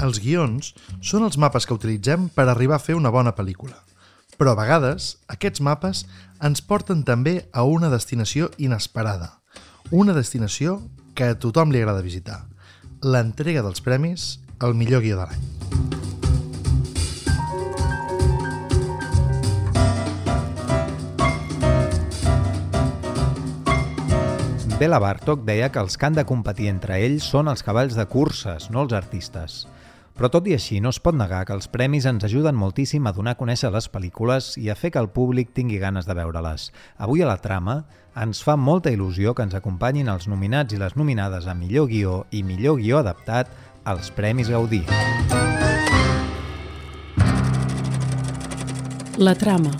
els guions són els mapes que utilitzem per arribar a fer una bona pel·lícula. Però a vegades, aquests mapes ens porten també a una destinació inesperada. Una destinació que a tothom li agrada visitar. L'entrega dels premis al millor guió de l'any. Bela Bartok deia que els que han de competir entre ells són els cavalls de curses, no els artistes. Però tot i així, no es pot negar que els premis ens ajuden moltíssim a donar a conèixer les pel·lícules i a fer que el públic tingui ganes de veure-les. Avui a la trama ens fa molta il·lusió que ens acompanyin els nominats i les nominades a millor guió i millor guió adaptat als Premis Gaudí. La trama.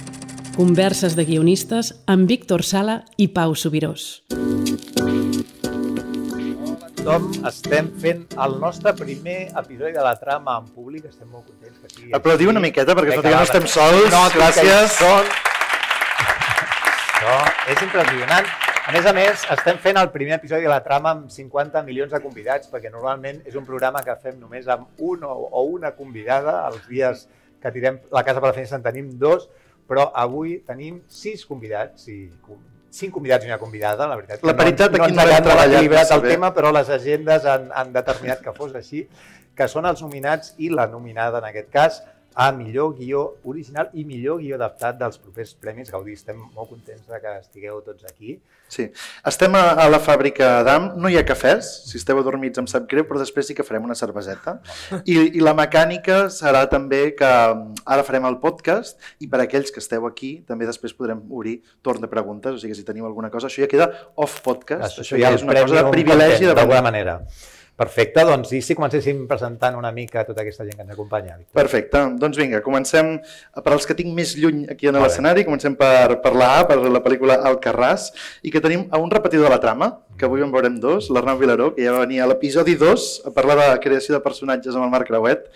Converses de guionistes amb Víctor Sala i Pau Subirós tothom. Estem fent el nostre primer episodi de la trama en públic. Estem molt contents que sigui Aplaudiu una miqueta perquè tot no estem sols. No, gràcies. Són... Això és impressionant. A més a més, estem fent el primer episodi de la trama amb 50 milions de convidats, perquè normalment és un programa que fem només amb un o, o una convidada. Els dies que tirem la casa per la finestra en tenim dos, però avui tenim sis convidats i cinc convidats i una convidada, la veritat. La paritat no, aquí no, hem treballat el tema, però les agendes han, han determinat que fos així, que són els nominats i la nominada en aquest cas a millor guió original i millor guió adaptat dels propers Premis Gaudí. Estem molt contents de que estigueu tots aquí. Sí. Estem a, a la fàbrica d'AM, no hi ha cafès, si esteu adormits em sap greu, però després sí que farem una cerveseta. I, I la mecànica serà també que mm, ara farem el podcast i per aquells que esteu aquí també després podrem obrir torn de preguntes, o sigui, si teniu alguna cosa, això ja queda off podcast, això, això ja és una cosa de privilegi d'alguna manera. Perfecte, doncs i si comencéssim presentant una mica tota aquesta gent que ens acompanya. Victor. Perfecte, doncs vinga, comencem per als que tinc més lluny aquí en l'escenari, comencem per, per la A, per la pel·lícula Alcarràs, i que tenim a un repetidor de la trama, que avui en veurem dos, l'Arnau Vilaró, que ja va venir a l'episodi 2 a parlar de creació de personatges amb el Marc Creuet,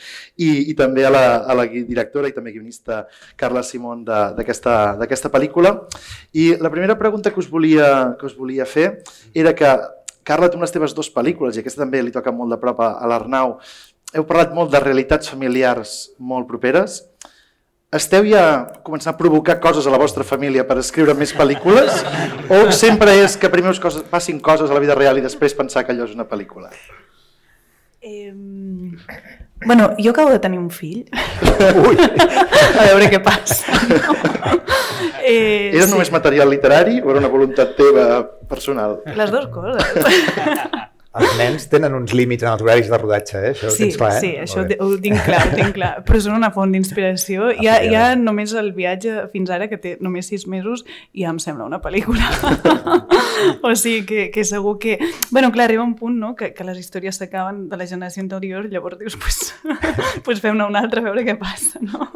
i, i també a la, a la directora i també guionista Carla Simón d'aquesta pel·lícula. I la primera pregunta que us volia, que us volia fer era que Carla, tu amb les teves dues pel·lícules, i aquesta també li toca molt de prop a l'Arnau, heu parlat molt de realitats familiars molt properes. Esteu ja començant a provocar coses a la vostra família per escriure més pel·lícules? O sempre és que primer us coses, passin coses a la vida real i després pensar que allò és una pel·lícula? Eh, bueno, jo acabo de tenir un fill. Ui. A veure què passa. Eh, era només sí. material literari o era una voluntat teva personal? Les dues coses. Els nens tenen uns límits en els horaris de rodatge, eh? Això sí, ho tens clar, eh? Sí, això ho tinc clar, ho tinc clar. Però són una font d'inspiració. Hi, ha, hi ha només el viatge fins ara, que té només sis mesos, i ja em sembla una pel·lícula. o sigui que, que segur que... bueno, clar, arriba un punt no? que, que les històries s'acaben de la generació anterior, llavors dius, pues, pues fem-ne una altra a veure què passa, no?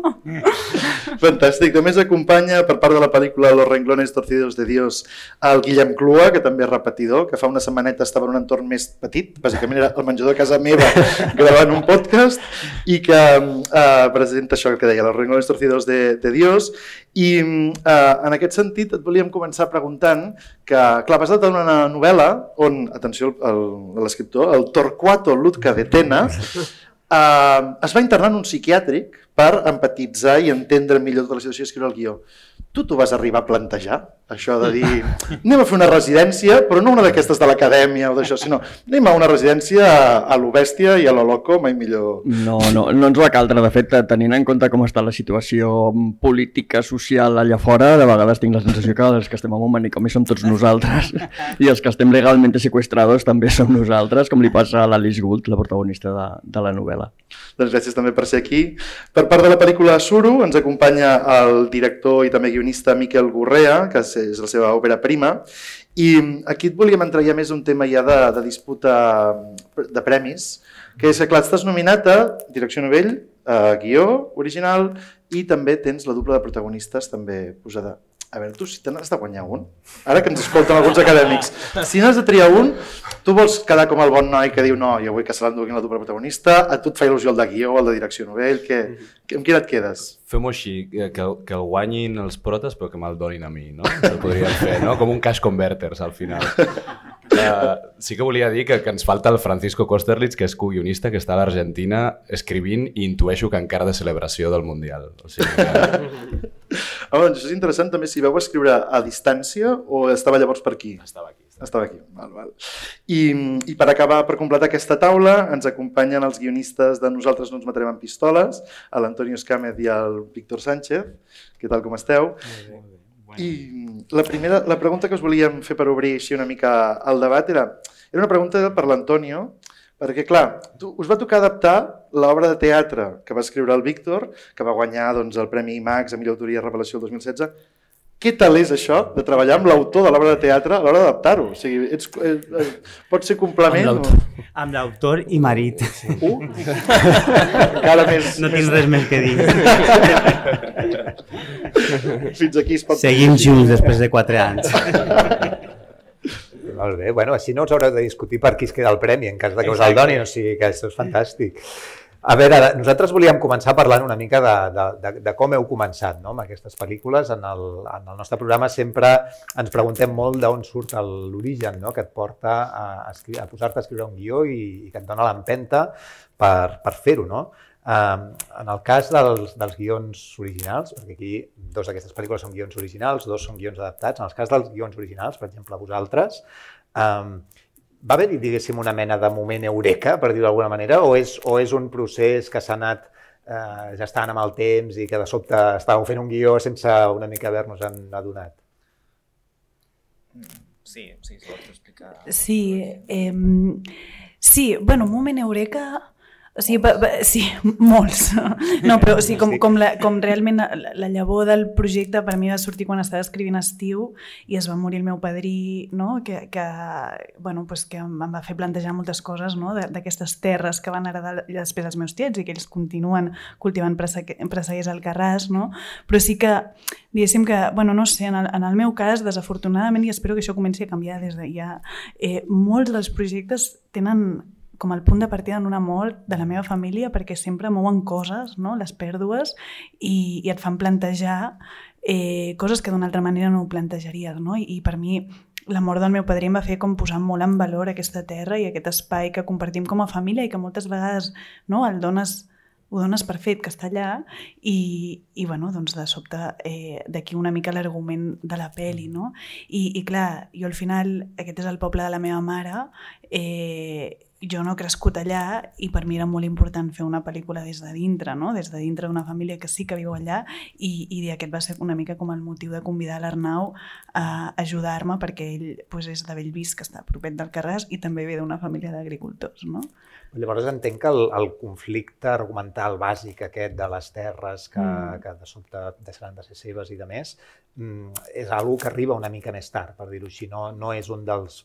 Fantàstic. També acompanya, per part de la pel·lícula Los renglones torcidos de Dios, el Guillem Clua, que també és repetidor, que fa una setmaneta estava en un entorn més petit, bàsicament era el menjador de casa meva gravant un podcast i que eh, presenta això que deia, los renglones torcidos de, de Dios i eh, en aquest sentit et volíem començar preguntant que, clar, basat en una novel·la on, atenció l'escriptor, el Torquato Lutka de Tena, eh, es va internar en un psiquiàtric per empatitzar i entendre millor tota la situació i escriure el guió. Tu t'ho vas arribar a plantejar? Això de dir, anem a fer una residència, però no una d'aquestes de l'acadèmia o d'això, sinó anem a una residència a, a lo bèstia i a lo loco, mai millor. No, no, no ens va caldre. De fet, tenint en compte com està la situació política, social allà fora, de vegades tinc la sensació que els que estem en un manicomi som tots nosaltres i els que estem legalment sequestrados també som nosaltres, com li passa a l'Alice Gould, la protagonista de, de la novel·la. Doncs gràcies també per ser aquí. Per part de la pel·lícula Suro ens acompanya el director i també guionista Miquel Gorrea, que és és la seva òpera prima, i aquí et volíem entrar ja més un tema ja de, de disputa de premis, que és que, clar, estàs nominat a direcció novell, a guió original, i també tens la dupla de protagonistes també posada a veure, tu si te n'has de guanyar un, ara que ens escolten alguns acadèmics, si n'has de triar un, tu vols quedar com el bon noi que diu no, jo vull que se l'enduguin la doble protagonista, a tu et fa il·lusió el de guió, el de direcció novell, que, que, amb quin et quedes? Fem-ho així, que, que el guanyin els protes però que me'l donin a mi, no? El podríem fer, no? Com un cash converters al final. Uh, sí que volia dir que, que ens falta el Francisco Kosterlitz, que és co-guionista, que està a l'Argentina escrivint i intueixo que encara de celebració del Mundial. O sigui que... Home, doncs això és interessant també si vau escriure a distància o estava llavors per aquí? Estava aquí. Estava aquí, val, val. I, I per acabar, per completar aquesta taula, ens acompanyen els guionistes de Nosaltres no ens matarem amb pistoles, l'Antonio Escàmez i al Víctor Sánchez. Què tal, com esteu? I la primera, la pregunta que us volíem fer per obrir així una mica el debat era, era una pregunta per l'Antonio, perquè, clar, tu, us va tocar adaptar l'obra de teatre que va escriure el Víctor, que va guanyar doncs, el Premi Max a millor autoria revelació el 2016. Què tal és això, de treballar amb l'autor de l'obra de teatre a l'hora d'adaptar-ho? O sigui, ets, eh, eh, pot ser complement? Amb l'autor. L'autor i marit. Sí. Uh, encara més... No tinc res més que dir. Fins aquí es pot... Seguim junts després de 4 anys. Molt bé, bueno, així no us haureu de discutir per qui es queda el premi en cas de que us el donin, o sigui que això és fantàstic. A veure, nosaltres volíem començar parlant una mica de, de, de, de com heu començat no? amb aquestes pel·lícules. En el, en el nostre programa sempre ens preguntem molt d'on surt l'origen no? que et porta a, a, posar-te a escriure un guió i, i que et dona l'empenta per, per fer-ho. No? Um, en el cas dels, dels guions originals, perquè aquí dos d'aquestes pel·lícules són guions originals, dos són guions adaptats, en el cas dels guions originals, per exemple, vosaltres, um, va haver-hi, diguéssim, una mena de moment eureka, per dir-ho d'alguna manera, o és, o és un procés que s'ha anat eh, ja estan amb el temps i que de sobte estàveu fent un guió sense una mica haver-nos adonat? Sí, sí, si vols explicar. Sí, eh, sí, bueno, un moment eureka o sigui, pa, pa, sí, molts. No, però o sigui, com, com, la, com realment la, la llavor del projecte per mi va sortir quan estava escrivint estiu i es va morir el meu padrí, no? que, que, bueno, pues que em va fer plantejar moltes coses no? d'aquestes terres que van heredar després els meus tiets i que ells continuen cultivant presseguers al Carràs, no? però sí que diguéssim que, bueno, no sé, en el, en el meu cas, desafortunadament, i espero que això comenci a canviar des de ja, eh, molts dels projectes tenen com el punt de partida en una mort de la meva família perquè sempre mouen coses, no? les pèrdues, i, i et fan plantejar eh, coses que d'una altra manera no ho plantejaries. No? I, I per mi la mort del meu padrí em va fer com posar molt en valor aquesta terra i aquest espai que compartim com a família i que moltes vegades no, el dones ho dones per fet que està allà i, i bueno, doncs de sobte eh, d'aquí una mica l'argument de la pel·li, no? I, I clar, jo al final, aquest és el poble de la meva mare, eh, jo no he crescut allà i per mi era molt important fer una pel·lícula des de dintre, no? des de dintre d'una família que sí que viu allà i, i aquest va ser una mica com el motiu de convidar l'Arnau a ajudar-me perquè ell pues, és de Bellvís, que està propet del Carràs i també ve d'una família d'agricultors. No? Llavors entenc que el, el conflicte argumental bàsic aquest de les terres que, mm. que de sobte deixaran de ser seves i de més mm, és algo que arriba una mica més tard, per dir-ho així. No, no és un dels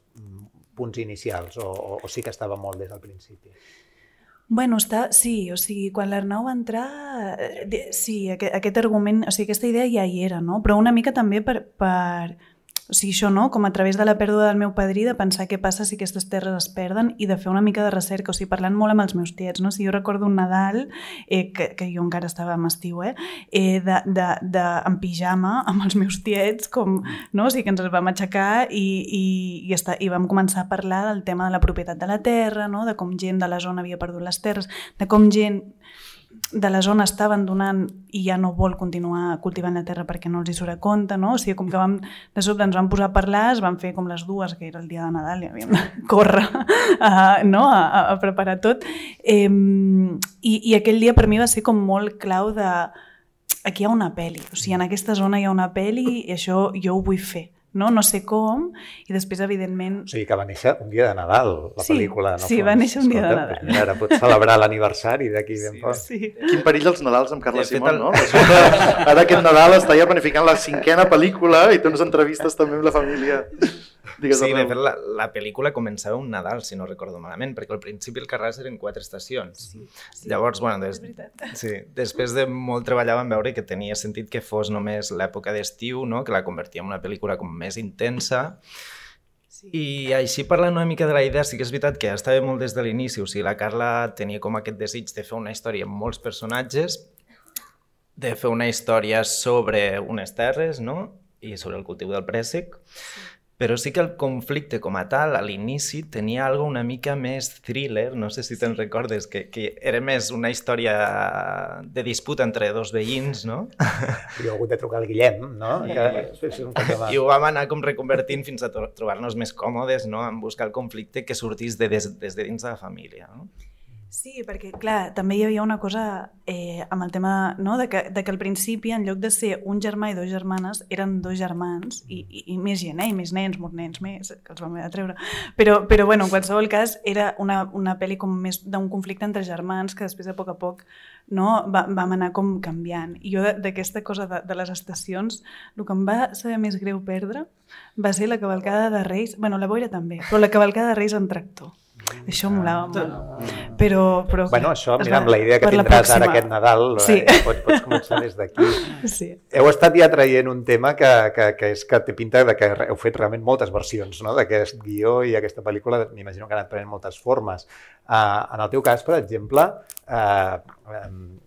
punts inicials o, o, o sí que estava molt des del principi? Bueno, està, sí, o sigui, quan l'Arnau va entrar, eh, sí, aquest, aquest argument, o sigui, aquesta idea ja hi era, no? Però una mica també per, per, o sigui, això, no? Com a través de la pèrdua del meu padrí, de pensar què passa si aquestes terres es perden i de fer una mica de recerca, o sigui, parlant molt amb els meus tiets, no? O sigui, jo recordo un Nadal, eh, que, que jo encara estava amb estiu, eh? eh de, de, de, en pijama amb els meus tiets, com, no? O sigui, que ens els vam aixecar i, i, i, està, i vam començar a parlar del tema de la propietat de la terra, no? De com gent de la zona havia perdut les terres, de com gent de la zona està abandonant i ja no vol continuar cultivant la terra perquè no els hi surt a compte, no? O sigui, com que vam, de sobte ens vam posar a parlar, es van fer com les dues, que era el dia de Nadal, i havíem de córrer a, no? a, a preparar tot. Eh, i, I aquell dia per mi va ser com molt clau de aquí hi ha una pel·li, o sigui, en aquesta zona hi ha una pel·li i això jo ho vull fer no? no sé com, i després, evidentment... O sigui, que va néixer un dia de Nadal, la sí, pel·lícula. No sí, fons. va néixer un dia de Nadal. Doncs mira, ara pots celebrar l'aniversari d'aquí ben poc. Sí. Quin perill els Nadals amb Carla Simón, el... no? Resulta, ara aquest Nadal està ja planificant la cinquena pel·lícula i té unes entrevistes també amb la família. Digues sí, de fet, la, la pel·lícula començava un Nadal, si no recordo malament, perquè al principi el Carràs eren quatre estacions. Sí, sí, Llavors, bueno, des, sí, després de molt treballar vam veure que tenia sentit que fos només l'època d'estiu, no? que la convertia en una pel·lícula com més intensa, Sí. I així parlant una mica de la idea, sí que és veritat que ja estava molt des de l'inici, o sigui, la Carla tenia com aquest desig de fer una història amb molts personatges, de fer una història sobre unes terres, no?, i sobre el cultiu del préssec, sí Però sí que el conflicte com a tal, a l'inici, tenia algo una mica més thriller, no sé si te'n recordes, que, que era més una història de disputa entre dos veïns, no? Jo he hagut de trucar al Guillem, no? Que és un I ho vam anar com reconvertint fins a tro- trobar-nos més còmodes, no? En buscar el conflicte que sortís de des, des de dins de la família, no? Sí, perquè, clar, també hi havia una cosa eh, amb el tema no? de, que, de que al principi, en lloc de ser un germà i dues germanes, eren dos germans i, i, i més gent, eh? i més nens, molts nens més, que els vam haver de treure. Però, però bueno, en qualsevol cas, era una, una pel·li com més d'un conflicte entre germans que després, a poc a poc, no? va, vam anar com canviant. I jo d'aquesta cosa de, de les estacions, el que em va saber més greu perdre va ser la cavalcada de Reis, bueno, la boira també, però la cavalcada de Reis en tractor. Això em molava molt. Però, però, Bueno, això, mira, va- amb la idea que tindràs ara aquest Nadal, Sí. eh, pots, pots començar des d'aquí. Sí. Heu estat ja traient un tema que, que, que és que té pinta de que heu fet realment moltes versions no? d'aquest guió i aquesta pel·lícula, m'imagino que han anat prenent moltes formes. Uh, en el teu cas, per exemple, uh, um,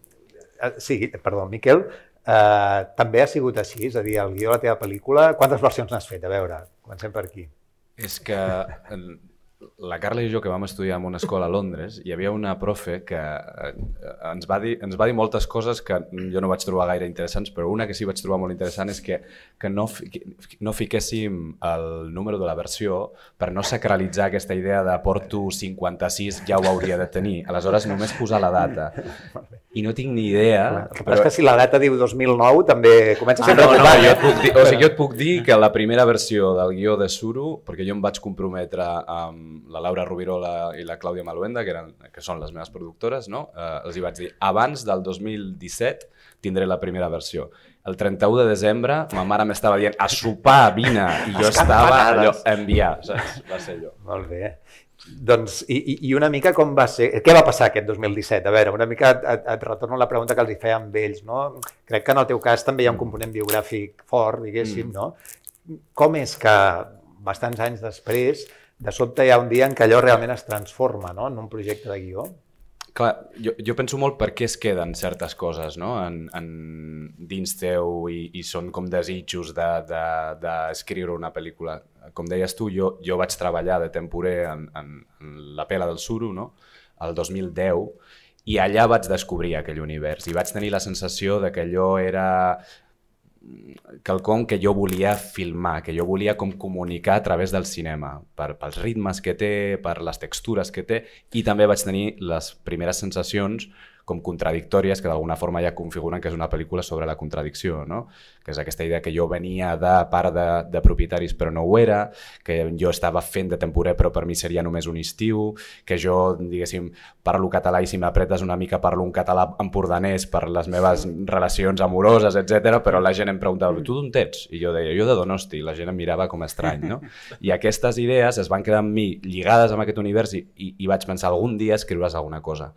uh, sí, perdó, Miquel, uh, també ha sigut així, és a dir, el guió de la teva pel·lícula, quantes versions n'has fet? A veure, comencem per aquí. És que la Carla i jo, que vam estudiar en una escola a Londres, hi havia una profe que eh, ens va, dir, ens va dir moltes coses que jo no vaig trobar gaire interessants, però una que sí vaig trobar molt interessant és que, que no, que no fiquéssim el número de la versió per no sacralitzar aquesta idea de porto 56, ja ho hauria de tenir. Aleshores, només posar la data. I no tinc ni idea... Que passa és que si la data diu 2009 també comença a Ah, ser no, no, preocupant. jo et puc dir, o sigui, jo et puc dir que la primera versió del guió de Suro, perquè jo em vaig comprometre amb la Laura Rubirola i la Clàudia Maluenda, que, eren, que són les meves productores, no? eh, els hi vaig dir, abans del 2017 tindré la primera versió. El 31 de desembre ma mare m'estava dient a sopar, vine, i jo estava allò, a enviar, saps? Va ser allò. Molt bé. Doncs, i, i- una mica com va ser... Què va passar aquest 2017? A veure, una mica et, et, et retorno la pregunta que els hi feia amb ells, no? Crec que en el teu cas també hi ha un component biogràfic fort, diguéssim, no? Com és que bastants anys després, de sobte hi ha un dia en què allò realment es transforma, no?, en un projecte de guió? Clar, jo, jo penso molt per què es queden certes coses no? en, en, dins teu i, i són com desitjos d'escriure de, de, d'escriure una pel·lícula. Com deies tu, jo, jo vaig treballar de temporer en, en, en la pela del suro, no? el 2010, i allà vaig descobrir aquell univers i vaig tenir la sensació de que allò era quelcom que jo volia filmar, que jo volia com comunicar a través del cinema, per, pels ritmes que té, per les textures que té, i també vaig tenir les primeres sensacions com contradictòries que d'alguna forma ja configuren que és una pel·lícula sobre la contradicció, no? que és aquesta idea que jo venia de part de, de propietaris però no ho era, que jo estava fent de temporer però per mi seria només un estiu, que jo, diguéssim, parlo català i si m'apretes una mica parlo un català empordanès per les meves relacions amoroses, etc. però la gent em preguntava, tu d'on ets? I jo deia, jo de Donosti, la gent em mirava com estrany, no? I aquestes idees es van quedar amb mi lligades amb aquest univers i, i, i vaig pensar, algun dia escriuràs alguna cosa.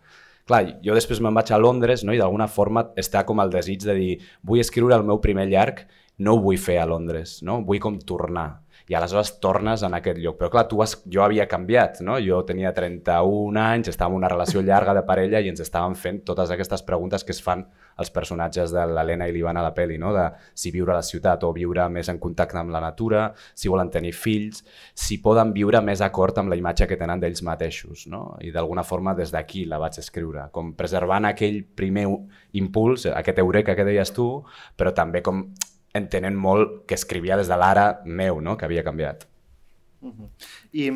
Clar, jo després me'n vaig a Londres no? i d'alguna forma està com el desig de dir vull escriure el meu primer llarg, no ho vull fer a Londres, no? vull com tornar. I aleshores tornes en aquest lloc. Però clar, tu has, jo havia canviat, no? Jo tenia 31 anys, estava en una relació llarga de parella i ens estàvem fent totes aquestes preguntes que es fan els personatges de l'Helena i l'Ivan a la pel·li, no? De si viure a la ciutat o viure més en contacte amb la natura, si volen tenir fills, si poden viure més acord amb la imatge que tenen d'ells mateixos, no? I d'alguna forma des d'aquí la vaig escriure, com preservant aquell primer impuls, aquest eureka que deies tu, però també com entenent molt que escrivia des de l'ara meu, no? que havia canviat. Uh -huh. I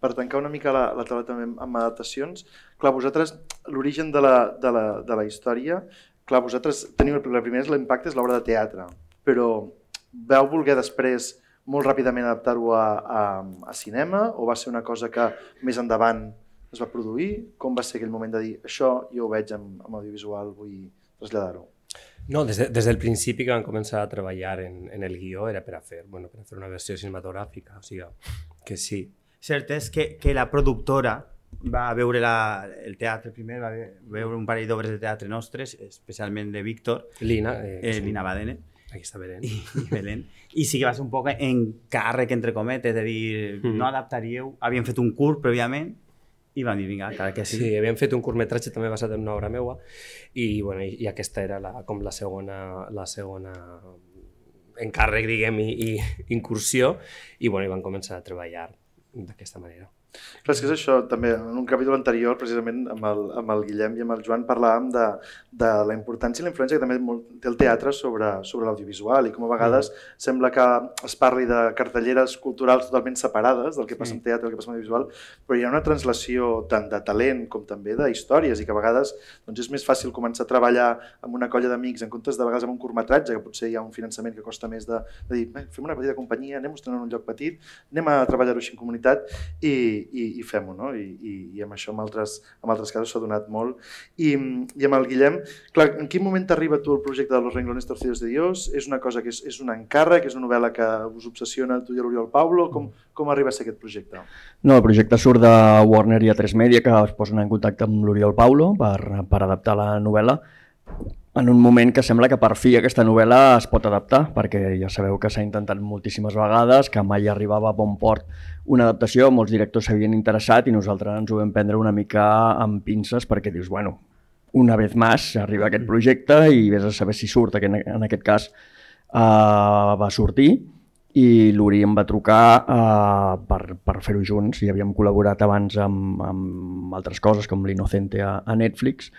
per tancar una mica la, la taula també amb adaptacions, clar, vosaltres, l'origen de, la, de, la, de la història, clar, vosaltres teniu, la primera és l'impacte, és l'obra de teatre, però veu voler després molt ràpidament adaptar-ho a, a, a cinema o va ser una cosa que més endavant es va produir? Com va ser aquell moment de dir això jo ho veig amb, amb audiovisual, vull traslladar-ho? No, des, de, des del principi que vam començar a treballar en, en el guió era per a fer, bueno, per a fer una versió cinematogràfica, o sigui, que sí. Cert és que, que la productora va veure la, el teatre primer, va ve- veure un parell d'obres de teatre nostres, especialment de Víctor, Lina, eh, eh. Lina Badene, Aquí està Belén. i, i Belén. I sí que va ser un poc encàrrec, entre cometes, de dir, Mhm. no adaptaríeu, havien fet un curs prèviament, i van dir, vinga, clar que sí. Sí, havíem fet un curtmetratge també basat en una obra meua i, bueno, i, i aquesta era la, com la segona, la segona encàrrec, diguem, i, i incursió, i, bueno, i van començar a treballar d'aquesta manera. Clar, és que és això, també, en un capítol anterior, precisament amb el, amb el Guillem i amb el Joan, parlàvem de, de la importància i la influència que també té el teatre sobre, sobre l'audiovisual i com a vegades mm. sembla que es parli de cartelleres culturals totalment separades del que passa en teatre i el que passa en audiovisual, però hi ha una translació tant de talent com també de històries i que a vegades doncs, és més fàcil començar a treballar amb una colla d'amics en comptes de vegades amb un curtmetratge, que potser hi ha un finançament que costa més de, de dir, fem una petita companyia, anem-nos en un lloc petit, anem a treballar-ho així en comunitat i, i, i fem-ho, no? I, i, i amb això en altres, altres casos s'ha donat molt. I, I amb el Guillem, clar, en quin moment t'arriba tu el projecte de Los Renglones Torcidos de Dios? És una cosa que és, és un encàrrec, és una novel·la que us obsessiona tu i l'Oriol Paulo? Com, com arriba a ser aquest projecte? No, el projecte surt de Warner i A3 Media, que es posen en contacte amb l'Oriol Paulo per, per adaptar la novel·la en un moment que sembla que per fi aquesta novel·la es pot adaptar, perquè ja sabeu que s'ha intentat moltíssimes vegades, que mai arribava a bon port una adaptació, molts directors s'havien interessat i nosaltres ens ho vam prendre una mica amb pinces perquè dius, bueno, una vez més arriba aquest projecte i vés a saber si surt, que en aquest cas uh, va sortir i l'Uri em va trucar uh, per, per fer-ho junts i havíem col·laborat abans amb, amb altres coses com l'Inocente a, a Netflix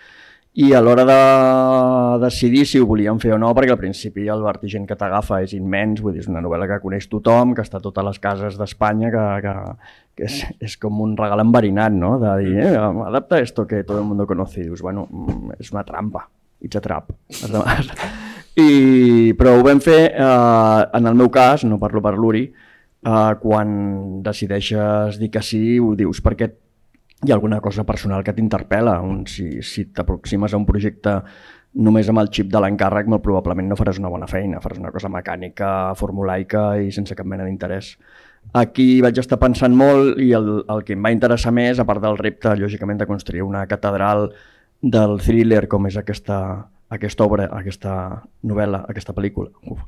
i a l'hora de decidir si ho volíem fer o no, perquè al principi el vertigen que t'agafa és immens, vull dir, és una novel·la que coneix tothom, que està a totes les cases d'Espanya, que, que, que és, és com un regal enverinat, no? De dir, eh, adapta esto que todo el mundo conoce, i dius, bueno, mm, és una trampa, it's a trap. I, però ho vam fer, eh, en el meu cas, no parlo per l'Uri, eh, quan decideixes dir que sí, ho dius perquè hi ha alguna cosa personal que t'interpel·la. Si, si t'aproximes a un projecte només amb el xip de l'encàrrec, molt probablement no faràs una bona feina, faràs una cosa mecànica, formulaica i sense cap mena d'interès. Aquí vaig estar pensant molt i el, el que em va interessar més, a part del repte, lògicament, de construir una catedral del thriller com és aquesta, aquesta obra, aquesta novel·la, aquesta pel·lícula. Uf.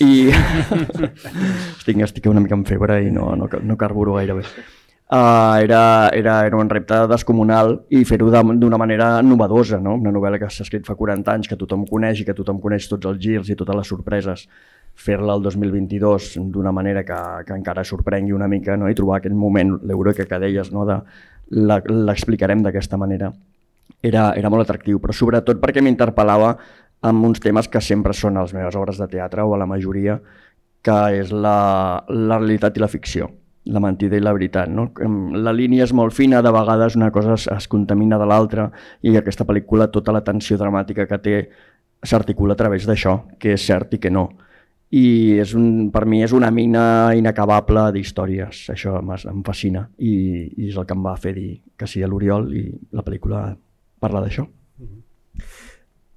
I estic, estic una mica en febre i no, no, no carburo gaire bé uh, era, era, era un repte descomunal i fer-ho d'una manera novedosa, no? una novel·la que s'ha escrit fa 40 anys, que tothom coneix i que tothom coneix tots els girs i totes les sorpreses, fer-la el 2022 d'una manera que, que encara sorprengui una mica no? i trobar aquest moment, l'eureka que deies, no? de, l'explicarem d'aquesta manera, era, era molt atractiu, però sobretot perquè m'interpel·lava amb uns temes que sempre són a les meves obres de teatre o a la majoria, que és la, la realitat i la ficció la mentida i la veritat. No? La línia és molt fina, de vegades una cosa es, es contamina de l'altra i aquesta pel·lícula tota la tensió dramàtica que té s'articula a través d'això, que és cert i que no. I és un, per mi és una mina inacabable d'històries, això em fascina i, i és el que em va fer dir que sí a l'Oriol i la pel·lícula parla d'això. Mm -hmm.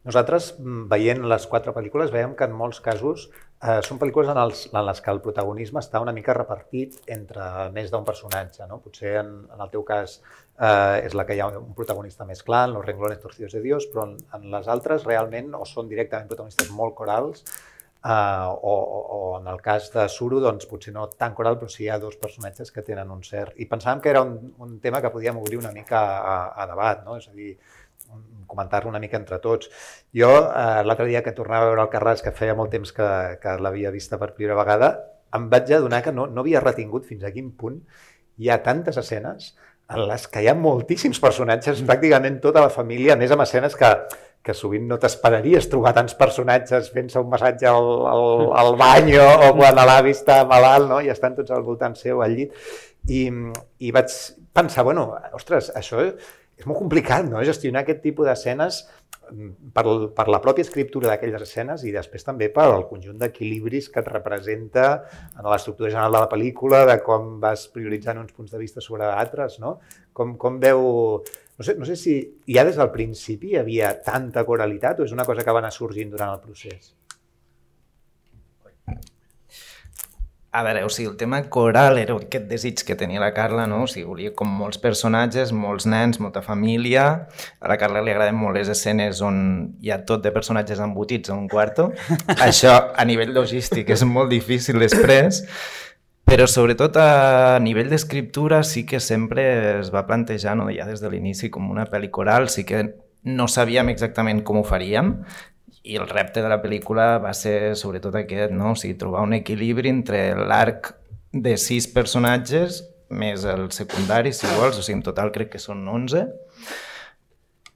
Nosaltres, mm, veient les quatre pel·lícules, veiem que en molts casos eh, són pel·lícules en, els, en les que el protagonisme està una mica repartit entre més d'un personatge. No? Potser en, en el teu cas eh, és la que hi ha un protagonista més clar, en Los renglones torcidos de Dios, però en, en les altres realment o són directament protagonistes molt corals eh, o, o, o en el cas de Suru, doncs potser no tan coral, però sí hi ha dos personatges que tenen un cert... I pensàvem que era un, un tema que podíem obrir una mica a, a debat, no? és a dir, comentar-lo una mica entre tots. Jo, eh, l'altre dia que tornava a veure el Carràs, que feia molt temps que, que l'havia vista per primera vegada, em vaig adonar que no, no havia retingut fins a quin punt hi ha tantes escenes en les que hi ha moltíssims personatges, pràcticament tota la família, a més amb escenes que, que sovint no t'esperaries trobar tants personatges fent-se un massatge al, al, al bany o, o quan l'avi està malalt no? i estan tots al voltant seu al llit. I, I vaig pensar, bueno, ostres, això és molt complicat no? gestionar aquest tipus d'escenes mm, per, per la pròpia escriptura d'aquelles escenes i després també per el conjunt d'equilibris que et representa en l'estructura general de la pel·lícula, de com vas prioritzant uns punts de vista sobre altres, no? Com, com veu... No sé, no sé si ja des del principi hi havia tanta coralitat o és una cosa que va anar sorgint durant el procés? A veure, o sigui, el tema coral era aquest desig que tenia la Carla, no? O sigui, volia com molts personatges, molts nens, molta família. A la Carla li agraden molt les escenes on hi ha tot de personatges embotits a un quarto. Això, a nivell logístic, és molt difícil després. Però sobretot a nivell d'escriptura sí que sempre es va plantejar, no, ja des de l'inici, com una pel·li coral, sí que no sabíem exactament com ho faríem i el repte de la pel·lícula va ser sobretot aquest, no? o sigui, trobar un equilibri entre l'arc de sis personatges més els secundaris, si vols, o sigui, en total crec que són 11,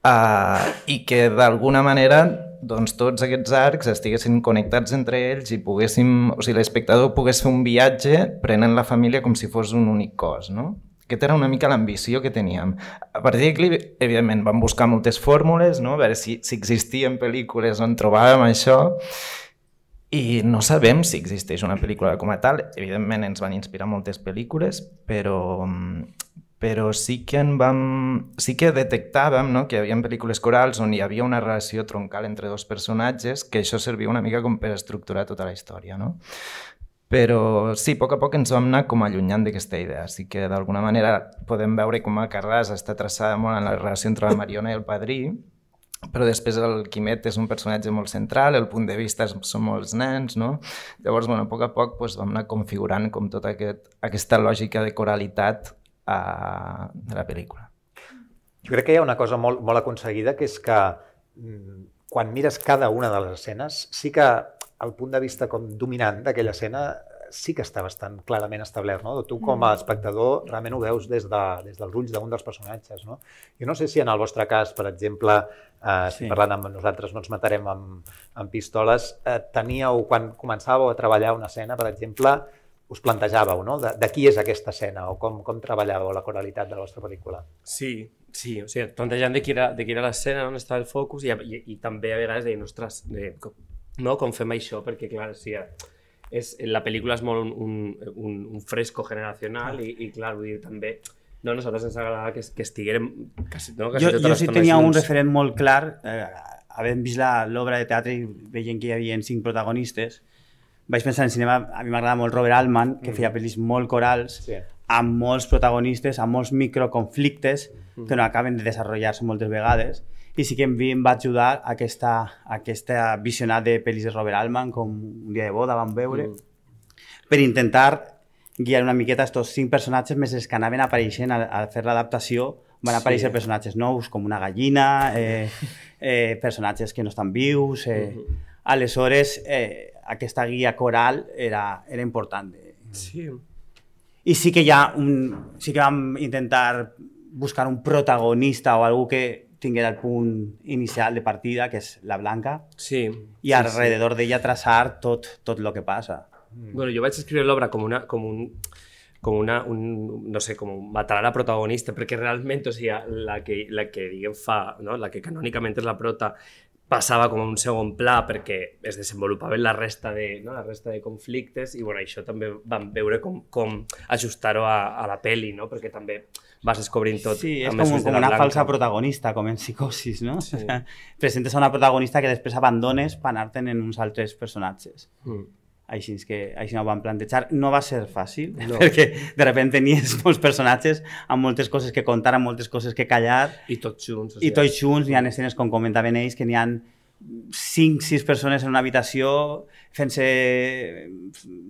uh, i que d'alguna manera doncs, tots aquests arcs estiguessin connectats entre ells i poguéssim, o sigui, l'espectador pogués fer un viatge prenent la família com si fos un únic cos, no? Aquesta era una mica l'ambició que teníem. A partir d'aquí, evidentment, vam buscar moltes fórmules, no? a veure si, si existien pel·lícules on trobàvem això, i no sabem si existeix una pel·lícula com a tal. Evidentment ens van inspirar moltes pel·lícules, però, però sí que en vam, sí que detectàvem no? que hi havia pel·lícules corals on hi havia una relació troncal entre dos personatges, que això servia una mica com per estructurar tota la història. No? Però sí, a poc a poc ens vam anar com allunyant d'aquesta idea. Així que d'alguna manera podem veure com a Carràs està traçada molt en la relació entre la Mariona i el padrí, però després el Quimet és un personatge molt central, el punt de vista són molts nens, no? Llavors, bueno, a poc a poc doncs, vam anar configurant com tota aquest, aquesta lògica de coralitat a, de la pel·lícula. Jo crec que hi ha una cosa molt, molt aconseguida, que és que mm, quan mires cada una de les escenes, sí que el punt de vista com dominant d'aquella escena sí que està bastant clarament establert. No? Tu com a mm. espectador realment ho veus des, de, des dels ulls d'un dels personatges. No? Jo no sé si en el vostre cas, per exemple, eh, si sí. parlant amb nosaltres no ens matarem amb, amb pistoles, eh, teníeu, quan començàveu a treballar una escena, per exemple, us plantejàveu, no? De, de qui és aquesta escena o com, com treballàveu la coralitat de la vostra pel·lícula? Sí, sí, o sigui, plantejant de qui era, de qui era l'escena, on estava el focus i, i, i també a vegades deien, ostres, de, no? com fem això, perquè clar, sí, és, la pel·lícula és molt un, un, un, fresco generacional i, i clar, vull dir, també no, nosaltres ens agradava que, que estiguérem quasi, no? quasi jo, tota jo sí tenia un referent molt clar, eh, havent vist l'obra de teatre i veient que hi havia cinc protagonistes, vaig pensar en cinema, a mi m'agrada molt Robert Altman, que mm. feia pel·lis molt corals, sí. amb molts protagonistes, amb molts microconflictes mm. que no acaben de desenvolupar-se moltes vegades, i sí que em va ajudar aquesta, aquesta visionat de pel·lis de Robert Altman, com Un dia de boda vam veure, mm. per intentar guiar una miqueta aquests cinc personatges més que anaven apareixent a, a fer l'adaptació van sí. aparèixer personatges nous com una gallina, eh, eh, personatges que no estan vius... Eh. Mm -hmm. Aleshores, eh, aquesta guia coral era, era important. Sí. I sí que ja un, sí que vam intentar buscar un protagonista o algú que, tinguera el punt inicial de partida, que és la Blanca, sí, i sí, alrededor sí. d'ella traçar tot, tot el que passa. Mm. Bueno, jo vaig escriure l'obra com, una, com un com una, un, no sé, com matar a la protagonista, perquè realment, o sigui, la que, la que diguem fa, no? la que canònicament és la prota, passava com a un segon pla perquè es desenvolupaven la resta de, no? la resta de conflictes i bueno, això també vam veure com, com ajustar-ho a, a la peli, no? perquè també vas descobrint tot. Sí, és com, com una falsa protagonista, com en psicosis, no? Sí. O sea, presentes a una protagonista que després abandones per anar-te'n en uns altres personatges. Mm. Així que així no ho vam plantejar. No va ser fàcil, no. perquè de sobte tenies molts personatges amb moltes coses que contar, amb moltes coses que callar. I tots junts. O sigui. I tots junts, hi ha escenes, com comentaven ells, que n'hi ha 5-6 persones en una habitació fent-se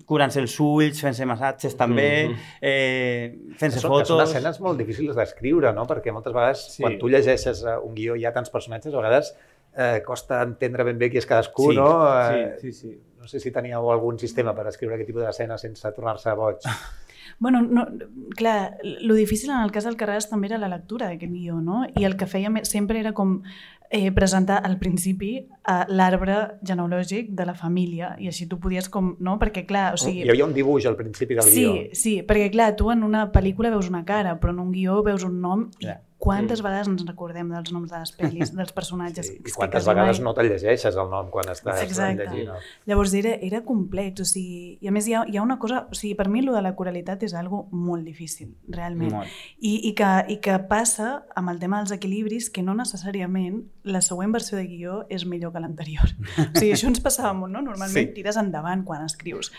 curant-se els ulls, fent-se massatges també, mm -hmm. eh, fent-se fotos... Són escenes molt difícils d'escriure, no? Perquè moltes vegades, sí. quan tu llegeixes eh, un guió i hi ha tants personatges, a vegades eh, costa entendre ben bé qui és cadascú, sí, no? Eh, sí, sí, sí. No sé si teníeu algun sistema per escriure aquest tipus d'escena sense tornar-se boig. Bueno, no, clar, lo difícil en el cas del Carràs també era la lectura d'aquest guió, no? I el que feia sempre era com eh, presentar al principi eh, l'arbre genealògic de la família i així tu podies com, no? Perquè clar, o sigui... Hi havia un dibuix al principi del sí, guió. Sí, sí, perquè clar, tu en una pel·lícula veus una cara, però en un guió veus un nom i yeah. Quantes sí. vegades ens recordem dels noms de les pel·lis, dels personatges? Sí, I quantes vegades mai... no te'l llegeixes el nom quan estàs Exacte. llegint? No? Llavors era, era complex, o sigui, i a més hi ha, hi ha una cosa, o sigui, per mi lo de la coralitat és algo molt difícil, realment. Molt. I, i, que, I que passa amb el tema dels equilibris que no necessàriament la següent versió de guió és millor que l'anterior. o sigui, això ens passava molt, no? Normalment sí. tires endavant quan escrius.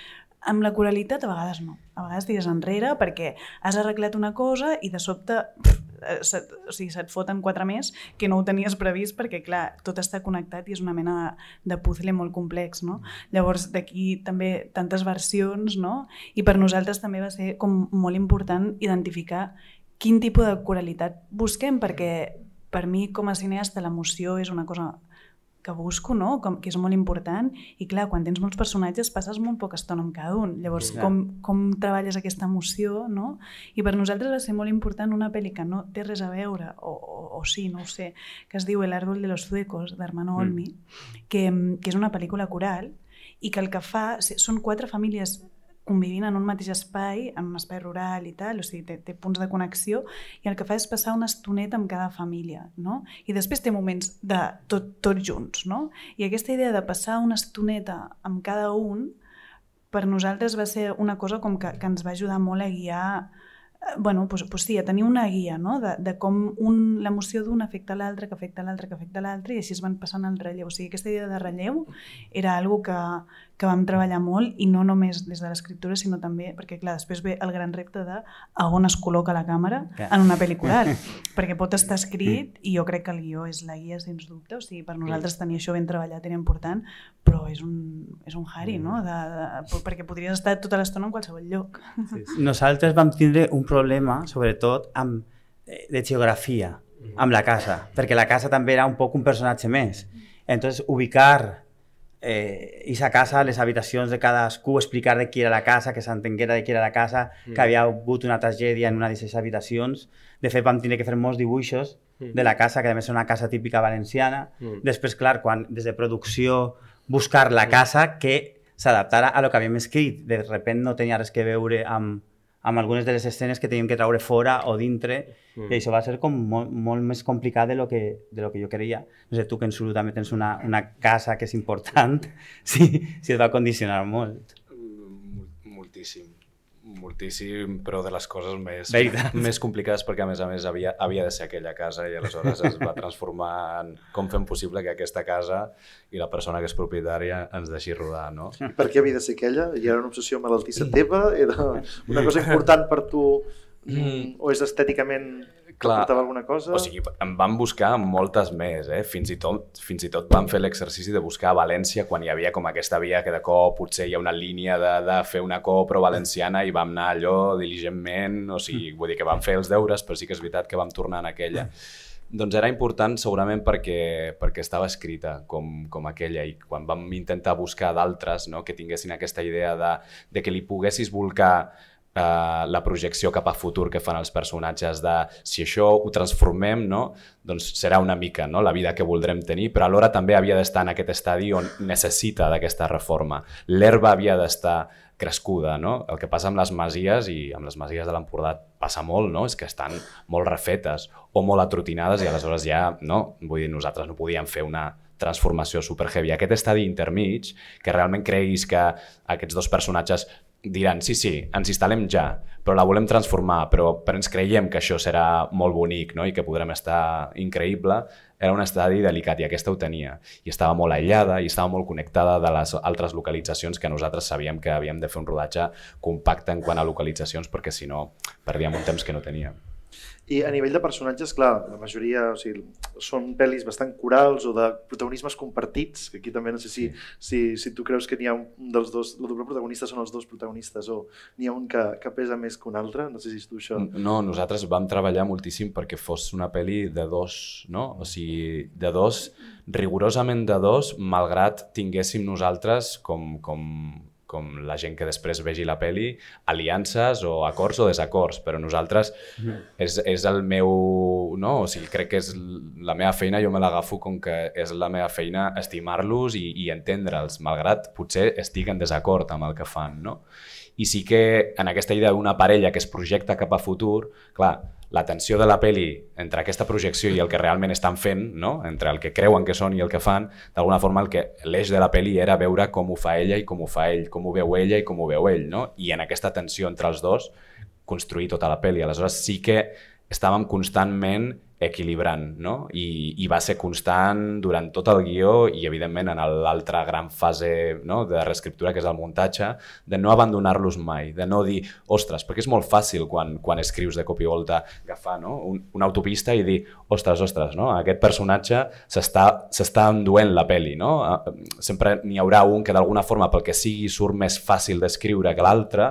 Amb la coralitat a vegades no. A vegades tires enrere perquè has arreglat una cosa i de sobte pff, eh, set, o sigui, se't foten quatre més que no ho tenies previst perquè, clar, tot està connectat i és una mena de, de puzzle molt complex, no? Llavors, d'aquí també tantes versions, no? I per nosaltres també va ser com molt important identificar quin tipus de coralitat busquem, perquè per mi, com a cineasta, l'emoció és una cosa que busco, no? Com, que és molt important. I clar, quan tens molts personatges passes molt poca estona amb cada un. Llavors, Ja. com, com treballes aquesta emoció, no? I per nosaltres va ser molt important una pel·li que no té res a veure, o, o, o sí, no ho sé, que es diu El árbol de los zuecos, d'Armando Mm. Olmi, que, que és una pel·lícula coral i que el que fa... Són quatre famílies convivint en un mateix espai, en un espai rural i tal, o sigui, té, té punts de connexió, i el que fa és passar una estoneta amb cada família, no? I després té moments de tot, tots junts, no? I aquesta idea de passar una estoneta amb cada un, per nosaltres va ser una cosa com que, que ens va ajudar molt a guiar bueno, pues, pues sí, a tenir una guia no? de, de com un, l'emoció d'un afecta l'altre, que afecta l'altre, que afecta l'altre, i així es van passant el relleu. O sigui, aquesta idea de relleu era algo que, que vam treballar molt, i no només des de l'escriptura, sinó també, perquè clar, després ve el gran repte de a on es col·loca la càmera en una pel·lícula, perquè pot estar escrit, i jo crec que el guió és la guia, sens dubte, o sigui, per nosaltres tenir això ben treballat era important, però és un, és un hari, no? De, de, perquè podries estar tota l'estona en qualsevol lloc. Nosaltres vam tindre un problema, sobretot, amb, eh, de geografia, amb la casa, perquè la casa també era un poc un personatge més. Entonces, ubicar eh, esa casa, les habitacions de cadascú, explicar de qui era la casa, que s'entenguera de qui era la casa, que havia hagut una tragèdia en una d'aquestes habitacions. De fet, vam tenir que fer molts dibuixos de la casa, que a més és una casa típica valenciana. Mm. Després, clar, quan des de producció buscar la casa que s'adaptara a lo que havíem escrit. De repent no tenia res que veure amb, amb algunes de les escenes que teníem que treure fora o dintre Mm. i això va ser com molt, molt més complicat de lo que, de lo que jo creia. No sé, tu que en Sulu també tens una, una casa que és important, sí, sí et va condicionar molt. Mol- Moltíssim. Moltíssim, però de les coses més, Veritat. més complicades perquè a més a més havia, havia de ser aquella casa i aleshores es va transformar en com fem possible que aquesta casa i la persona que és propietària ens deixi rodar, no? Per què havia de ser aquella? I era una obsessió malaltissa teva? Era una cosa important per tu? Mm. O és estèticament Clar. portava alguna cosa? O sigui, em van buscar moltes més, eh? Fins i tot, fins i tot vam fer l'exercici de buscar a València quan hi havia com aquesta via que de cop potser hi ha una línia de, de fer una copro valenciana i vam anar allò diligentment, o sigui, vull dir que vam fer els deures, però sí que és veritat que vam tornar en aquella. Doncs era important segurament perquè, perquè estava escrita com, com aquella i quan vam intentar buscar d'altres no, que tinguessin aquesta idea de, de que li poguessis volcar eh, la projecció cap a futur que fan els personatges de si això ho transformem, no? doncs serà una mica no? la vida que voldrem tenir, però alhora també havia d'estar en aquest estadi on necessita d'aquesta reforma. L'herba havia d'estar crescuda, no? El que passa amb les masies, i amb les masies de l'Empordà passa molt, no? És que estan molt refetes o molt atrotinades i aleshores ja, no? Vull dir, nosaltres no podíem fer una transformació super heavy. Aquest estadi intermig, que realment creguis que aquests dos personatges diran, sí, sí, ens instal·lem ja, però la volem transformar, però, però ens creiem que això serà molt bonic no? i que podrem estar increïble, era un estadi delicat i aquesta ho tenia. I estava molt aïllada i estava molt connectada de les altres localitzacions que nosaltres sabíem que havíem de fer un rodatge compacte en quant a localitzacions perquè si no perdíem un temps que no teníem. I a nivell de personatges, clar, la majoria o sigui, són pel·lis bastant corals o de protagonismes compartits, que aquí també no sé si, si, si tu creus que n'hi ha un dels dos, el doble protagonista són els dos protagonistes o n'hi ha un que, que pesa més que un altre, no sé si és tu això. No, nosaltres vam treballar moltíssim perquè fos una pel·li de dos, no? O sigui, de dos, rigorosament de dos, malgrat tinguéssim nosaltres com, com, com la gent que després vegi la peli, aliances o acords o desacords, però nosaltres és, és el meu... No? O sigui, crec que és la meva feina, jo me l'agafo com que és la meva feina estimar-los i, i entendre'ls, malgrat potser estic en desacord amb el que fan, no? I sí que en aquesta idea d'una parella que es projecta cap a futur, clar, la tensió de la peli entre aquesta projecció i el que realment estan fent, no? entre el que creuen que són i el que fan, d'alguna forma el que l'eix de la peli era veure com ho fa ella i com ho fa ell, com ho veu ella i com ho veu ell, no? i en aquesta tensió entre els dos construir tota la peli. Aleshores sí que estàvem constantment equilibrant, no? I, i va ser constant durant tot el guió i, evidentment, en l'altra gran fase no? de reescriptura, que és el muntatge, de no abandonar-los mai, de no dir, ostres, perquè és molt fàcil quan, quan escrius de cop i volta agafar no? Un, una autopista i dir, ostres, ostres, no? aquest personatge s'està enduent la peli, no? Sempre n'hi haurà un que d'alguna forma, pel que sigui, surt més fàcil d'escriure que l'altre,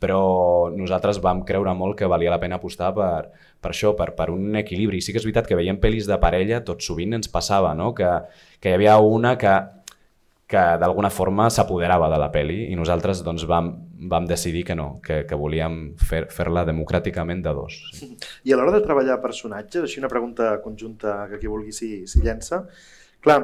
però nosaltres vam creure molt que valia la pena apostar per, per això, per, per un equilibri. Sí que és veritat que veiem pel·lis de parella, tot sovint ens passava, no? que, que hi havia una que, que d'alguna forma s'apoderava de la pel·li i nosaltres doncs, vam, vam decidir que no, que, que volíem fer-la fer democràticament de dos. I a l'hora de treballar personatges, així una pregunta conjunta que qui vulgui s'hi si llença, clar,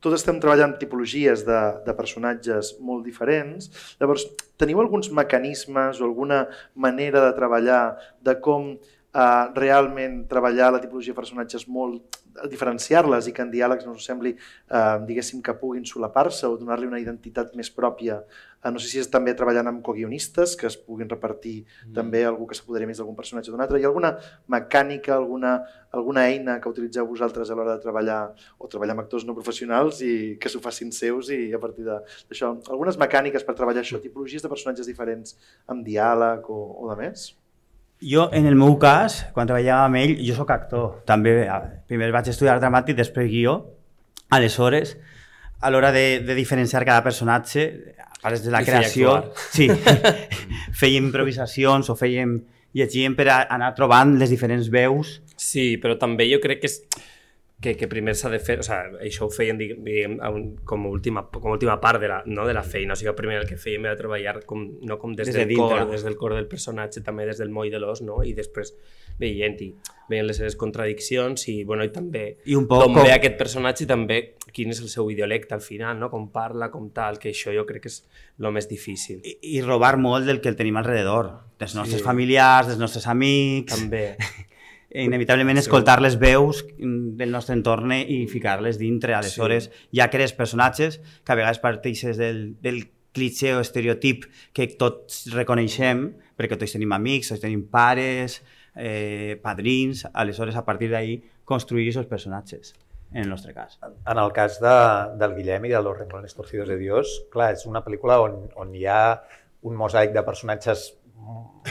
tots estem treballant tipologies de, de personatges molt diferents, llavors teniu alguns mecanismes o alguna manera de treballar de com eh, realment treballar la tipologia de personatges molt diferenciar-les i que en diàlegs no us sembli, eh, diguéssim, que puguin solapar-se o donar-li una identitat més pròpia. Eh, no sé si és també treballant amb coguionistes, que es puguin repartir mm. també algú que s'apoderi més d'algun personatge d'un altre. Hi ha alguna mecànica, alguna, alguna eina que utilitzeu vosaltres a l'hora de treballar o treballar amb actors no professionals i que s'ho facin seus i a partir d'això, algunes mecàniques per treballar això, tipologies de personatges diferents amb diàleg o, o de més? Jo, en el meu cas, quan treballava amb ell, jo sóc actor. També, primer vaig estudiar dramàtic, després guió. Aleshores, a l'hora de, de diferenciar cada personatge, a part de la I creació, sí, fèiem improvisacions o fèiem llegíem per a anar trobant les diferents veus. Sí, però també jo crec que és que, que primer s'ha de fer, o sigui, això ho feien diguem, com, a última, com a última part de la, no, de la feina, o sigui, primer el que fèiem era treballar com, no com des, des del de cor, des del cor del personatge, també des del moll de l'os, no? i després veient-hi, veient les seves contradiccions i, bueno, i també I un poc com, com ve aquest personatge i també quin és el seu ideolecte al final, no? com parla, com tal, que això jo crec que és el més difícil. I, i robar molt del que el tenim alrededor, dels nostres sí. familiars, dels nostres amics... També. inevitablement escoltar les veus del nostre entorn i ficar-les dintre. Aleshores, sí. ja crees personatges que a vegades parteixes del, del cliché o estereotip que tots reconeixem, perquè tots tenim amics, tots tenim pares, eh, padrins, aleshores a partir d'ahí construir aquests personatges en el nostre cas. En el cas de, del Guillem i de Los Renglones Torcidos de Dios, clar, és una pel·lícula on, on hi ha un mosaic de personatges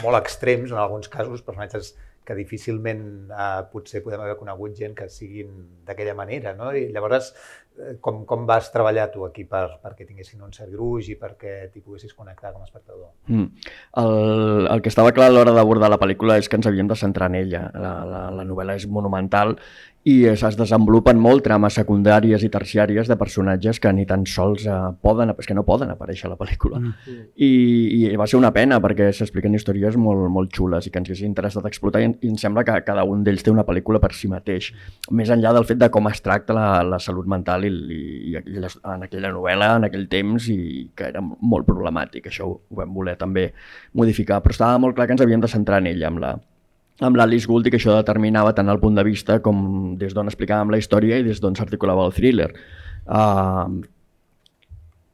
molt extrems, en alguns casos, personatges que difícilment eh, potser podem haver conegut gent que siguin d'aquella manera, no? I llavors, eh, com, com vas treballar tu aquí per, perquè tinguessin un cert gruix i perquè t'hi poguessis connectar com a espectador? Mm. El, el que estava clar a l'hora d'abordar la pel·lícula és que ens havíem de centrar en ella. La, la, la novel·la és monumental i es desenvolupen molt trames secundàries i terciàries de personatges que ni tan sols eh, poden, és que no poden aparèixer a la pel·lícula. Mm. I, I va ser una pena perquè s'expliquen històries molt, molt xules i que ens hagués interessat explotar i, i em sembla que cada un d'ells té una pel·lícula per si mateix. Més enllà del fet de com es tracta la, la salut mental i, i, i en aquella novel·la, en aquell temps, i que era molt problemàtic. Això ho, ho vam voler també modificar, però estava molt clar que ens havíem de centrar en ella, amb la, amb l'Alice Gould i que això determinava tant el punt de vista com des d'on explicàvem la història i des d'on s'articulava el thriller. Uh,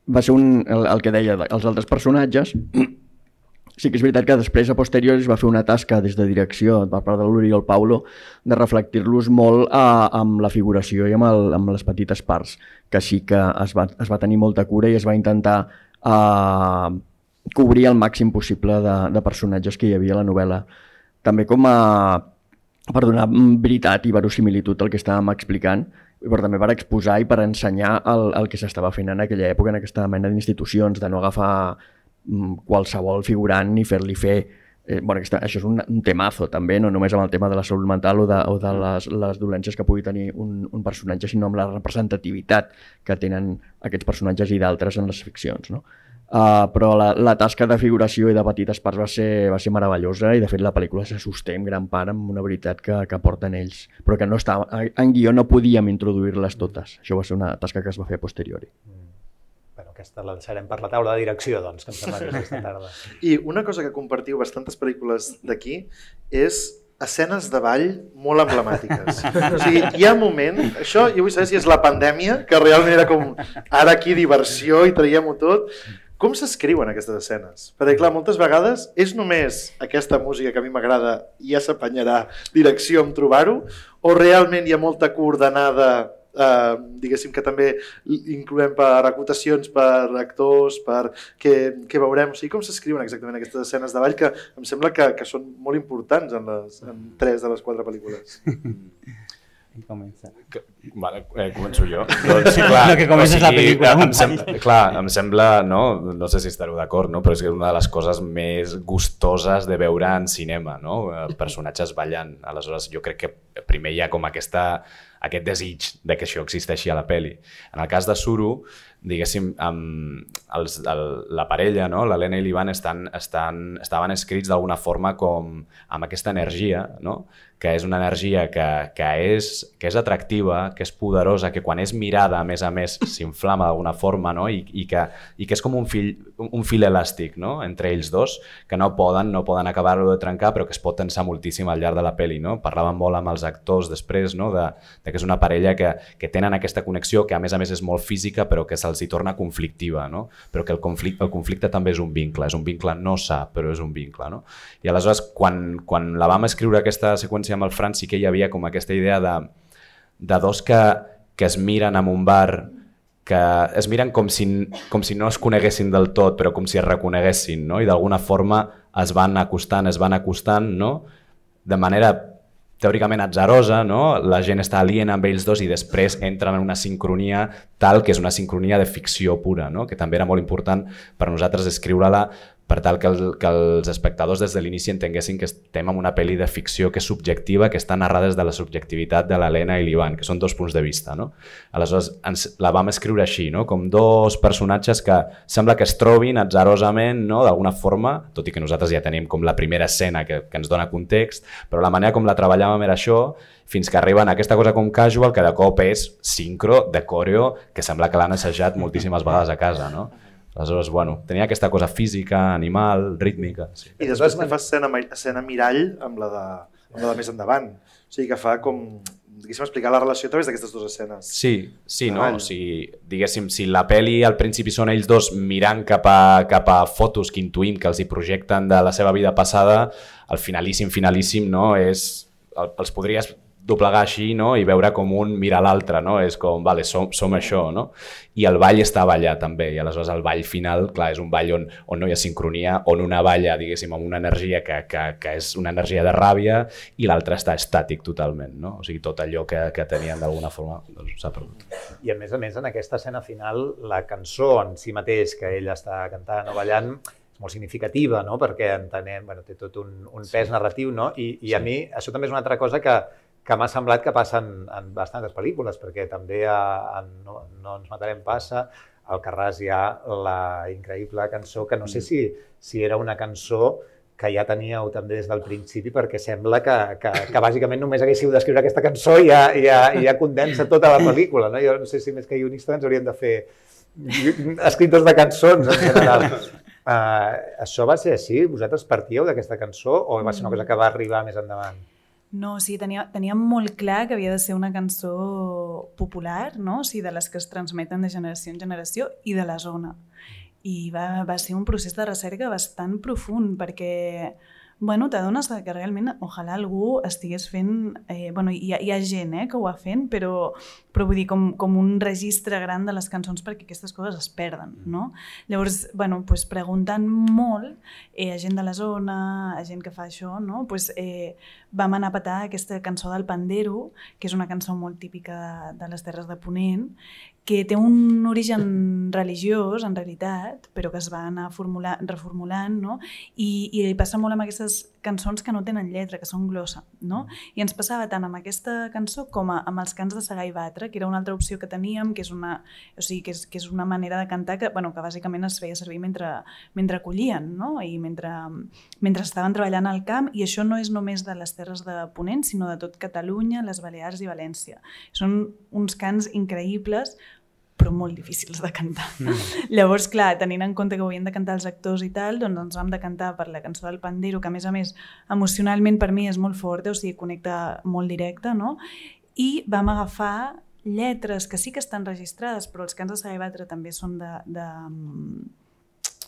va ser un, el, el que deia els altres personatges sí que és veritat que després a posteriori es va fer una tasca des de direcció per part de el Paulo de reflectir-los molt uh, amb la figuració i amb, el, amb les petites parts que sí que es va, es va tenir molta cura i es va intentar uh, cobrir el màxim possible de, de personatges que hi havia a la novel·la també com a per donar veritat i verosimilitud al que estàvem explicant, però també per exposar i per ensenyar el, el que s'estava fent en aquella època, en aquesta mena d'institucions, de no agafar mm, qualsevol figurant ni fer-li fer Eh, bueno, aquesta, això és un, un temazo també, no només amb el tema de la salut mental o de, o de les, les dolències que pugui tenir un, un personatge, sinó amb la representativitat que tenen aquests personatges i d'altres en les ficcions. No? Uh, però la, la tasca de figuració i de petites parts va ser, va ser meravellosa i de fet la pel·lícula se sosté en gran part amb una veritat que, que porten ells però que no estava, en guió no podíem introduir-les totes això va ser una tasca que es va fer a posteriori mm. Bueno, aquesta la deixarem per la taula de direcció, doncs, que em sembla que és aquesta tarda. I una cosa que compartiu bastantes pel·lícules d'aquí és escenes de ball molt emblemàtiques. O sigui, hi ha moment, això jo vull saber si és la pandèmia, que realment era com ara aquí diversió i traiem-ho tot, com s'escriuen aquestes escenes? Perquè, clar, moltes vegades és només aquesta música que a mi m'agrada i ja s'apanyarà direcció en trobar-ho, o realment hi ha molta coordenada, eh, diguéssim que també incloem per acotacions, per actors, per què, què veurem, o sigui, com s'escriuen exactament aquestes escenes de ball que em sembla que, que són molt importants en, les, en tres de les quatre pel·lícules. comença. Vale, eh, començo jo. Doncs, sí, clar, No, que comences la pel·lícula, Em, sembla, clar, em sembla, no, no sé si estareu d'acord, no? però és que una de les coses més gustoses de veure en cinema, no? Personatges ballant. Aleshores, jo crec que primer hi ha com aquesta, aquest desig de que això existeixi a la peli. En el cas de Suru, diguéssim, amb els, el, la parella, no? l'Helena i l'Ivan, estan, estan, estaven escrits d'alguna forma com amb aquesta energia, no? Que és una energia que, que, és, que és atractiva, que és poderosa, que quan és mirada, a més a més, s'inflama d'alguna forma, no? I, i, que, i que és com un fil, un fil elàstic no? entre ells dos, que no poden, no poden acabar-lo de trencar, però que es pot tensar moltíssim al llarg de la peli. No? Parlàvem molt amb els actors després, no? de, de que és una parella que, que tenen aquesta connexió, que a més a més és molt física, però que se'ls hi torna conflictiva, no? però que el conflicte, el conflicte també és un vincle, és un vincle no sa, però és un vincle. No? I aleshores, quan, quan la vam escriure aquesta seqüència amb el Fran, sí que hi havia com aquesta idea de, de dos que, que es miren en un bar que es miren com si, com si no es coneguessin del tot, però com si es reconeguessin, no? i d'alguna forma es van acostant, es van acostant, no? de manera teòricament atzarosa, no? la gent està aliena amb ells dos i després entren en una sincronia tal que és una sincronia de ficció pura, no? que també era molt important per nosaltres escriure-la per tal que, el, que els espectadors des de l'inici entenguessin que estem en una pel·li de ficció que és subjectiva, que està narrada des de la subjectivitat de l'Helena i l'Ivan, que són dos punts de vista. No? Aleshores, ens, la vam escriure així, no? com dos personatges que sembla que es trobin atzarosament, no? d'alguna forma, tot i que nosaltres ja tenim com la primera escena que, que ens dona context, però la manera com la treballàvem era això, fins que arriben a aquesta cosa com casual, que de cop és sincro, de coreo, que sembla que l'han assajat moltíssimes vegades a casa. No? Aleshores, bueno, tenia aquesta cosa física, animal, rítmica. Sí. I després que fa escena, escena mirall amb la, de, amb la de més endavant. O sigui, que fa com, diguéssim, explicar la relació a través d'aquestes dues escenes. Sí, sí, no? O sigui, diguéssim, si la peli al principi són ells dos mirant cap a, cap a fotos que intuïm que els hi projecten de la seva vida passada, el finalíssim, finalíssim, no? És, el, els podries doblegar així no? i veure com un mira l'altre, no? és com, vale, som, som això, no? i el ball està allà també, i aleshores el ball final, clar, és un ball on, on no hi ha sincronia, on una balla, diguéssim, amb una energia que, que, que és una energia de ràbia i l'altra està estàtic totalment, no? o sigui, tot allò que, que tenien d'alguna forma doncs, s'ha perdut. I a més a més, en aquesta escena final, la cançó en si mateix que ella està cantant o ballant, és molt significativa, no? perquè entenem, bueno, té tot un, un pes narratiu, no? I, i sí. a mi això també és una altra cosa que, que m'ha semblat que passa en, en bastantes pel·lícules, perquè també a, a no, no ens matarem passa, al Carràs hi ha la increïble cançó, que no sé si, si era una cançó que ja teníeu també des del principi, perquè sembla que, que, que bàsicament només haguéssiu d'escriure aquesta cançó i ja, ja, ja condensa tota la pel·lícula. No? Jo no sé si més que guionistes ens hauríem de fer escriptors de cançons en general. Uh, això va ser així? Vosaltres partíeu d'aquesta cançó o va ser una cosa que va arribar més endavant? No, sí, tenia, teníem molt clar que havia de ser una cançó popular, no? o sigui, de les que es transmeten de generació en generació i de la zona. I va, va ser un procés de recerca bastant profund, perquè bueno, t'adones que realment ojalà algú estigués fent... Eh, bueno, hi ha, hi ha gent eh, que ho va fent, però, però vull dir, com, com un registre gran de les cançons perquè aquestes coses es perden, no? Llavors, bueno, pues, preguntant molt eh, a gent de la zona, a gent que fa això, no? Pues, eh, vam anar a petar aquesta cançó del Pandero, que és una cançó molt típica de, de les Terres de Ponent, que té un origen religiós, en realitat, però que es va anar formulant, reformulant, no? I, I passa molt amb aquestes cançons que no tenen lletra, que són glossa, no? I ens passava tant amb aquesta cançó com a, amb els cants de Segar i Batre, que era una altra opció que teníem, que és una, o sigui, que és, que és una manera de cantar que, bueno, que bàsicament es feia servir mentre, mentre collien, no? I mentre, mentre estaven treballant al camp, i això no és només de les terres de Ponent, sinó de tot Catalunya, les Balears i València. Són uns cants increïbles, però molt difícils de cantar. Mm. Llavors, clar, tenint en compte que ho havien de cantar els actors i tal, doncs ens vam de cantar per la cançó del Pandero, que a més a més emocionalment per mi és molt forta, o sigui, connecta molt directe, no? I vam agafar lletres que sí que estan registrades, però els cants de Saga Batre també són de, de,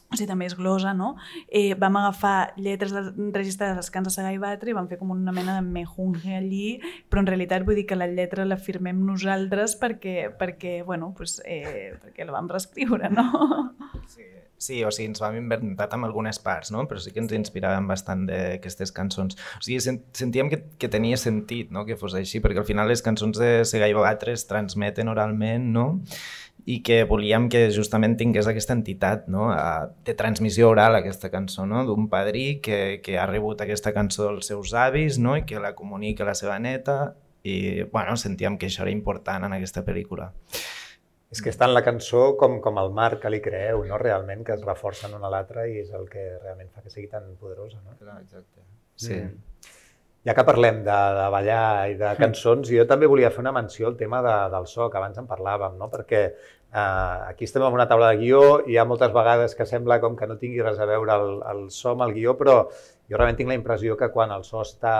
o sigui, també és glosa, no? Eh, vam agafar lletres registrades als cants de Segar i Batre i vam fer com una mena de mejunge allí, però en realitat vull dir que la lletra la firmem nosaltres perquè, perquè bueno, pues, eh, perquè la vam reescriure, no? Sí, sí, o sigui, ens vam inventar amb algunes parts, no? però sí que ens inspiràvem bastant d'aquestes cançons. O sigui, sentíem que, que tenia sentit no? que fos així, perquè al final les cançons de Segar i Batre es transmeten oralment, no? I que volíem que justament tingués aquesta entitat no? de transmissió oral aquesta cançó, no? d'un padrí que, que ha rebut aquesta cançó dels seus avis no? i que la comunica a la seva neta i bueno, sentíem que això era important en aquesta pel·lícula. És que està en la cançó com, com el marc que li creeu, no? realment, que es reforcen una a l'altra i és el que realment fa que sigui tan poderosa. No? Clar, exacte. Sí. Mm. Ja que parlem de, de ballar i de cançons, jo també volia fer una menció al tema de, del so, que abans en parlàvem, no? perquè eh, aquí estem en una taula de guió i hi ha moltes vegades que sembla com que no tingui res a veure el, el so amb el guió, però jo realment tinc la impressió que quan el so està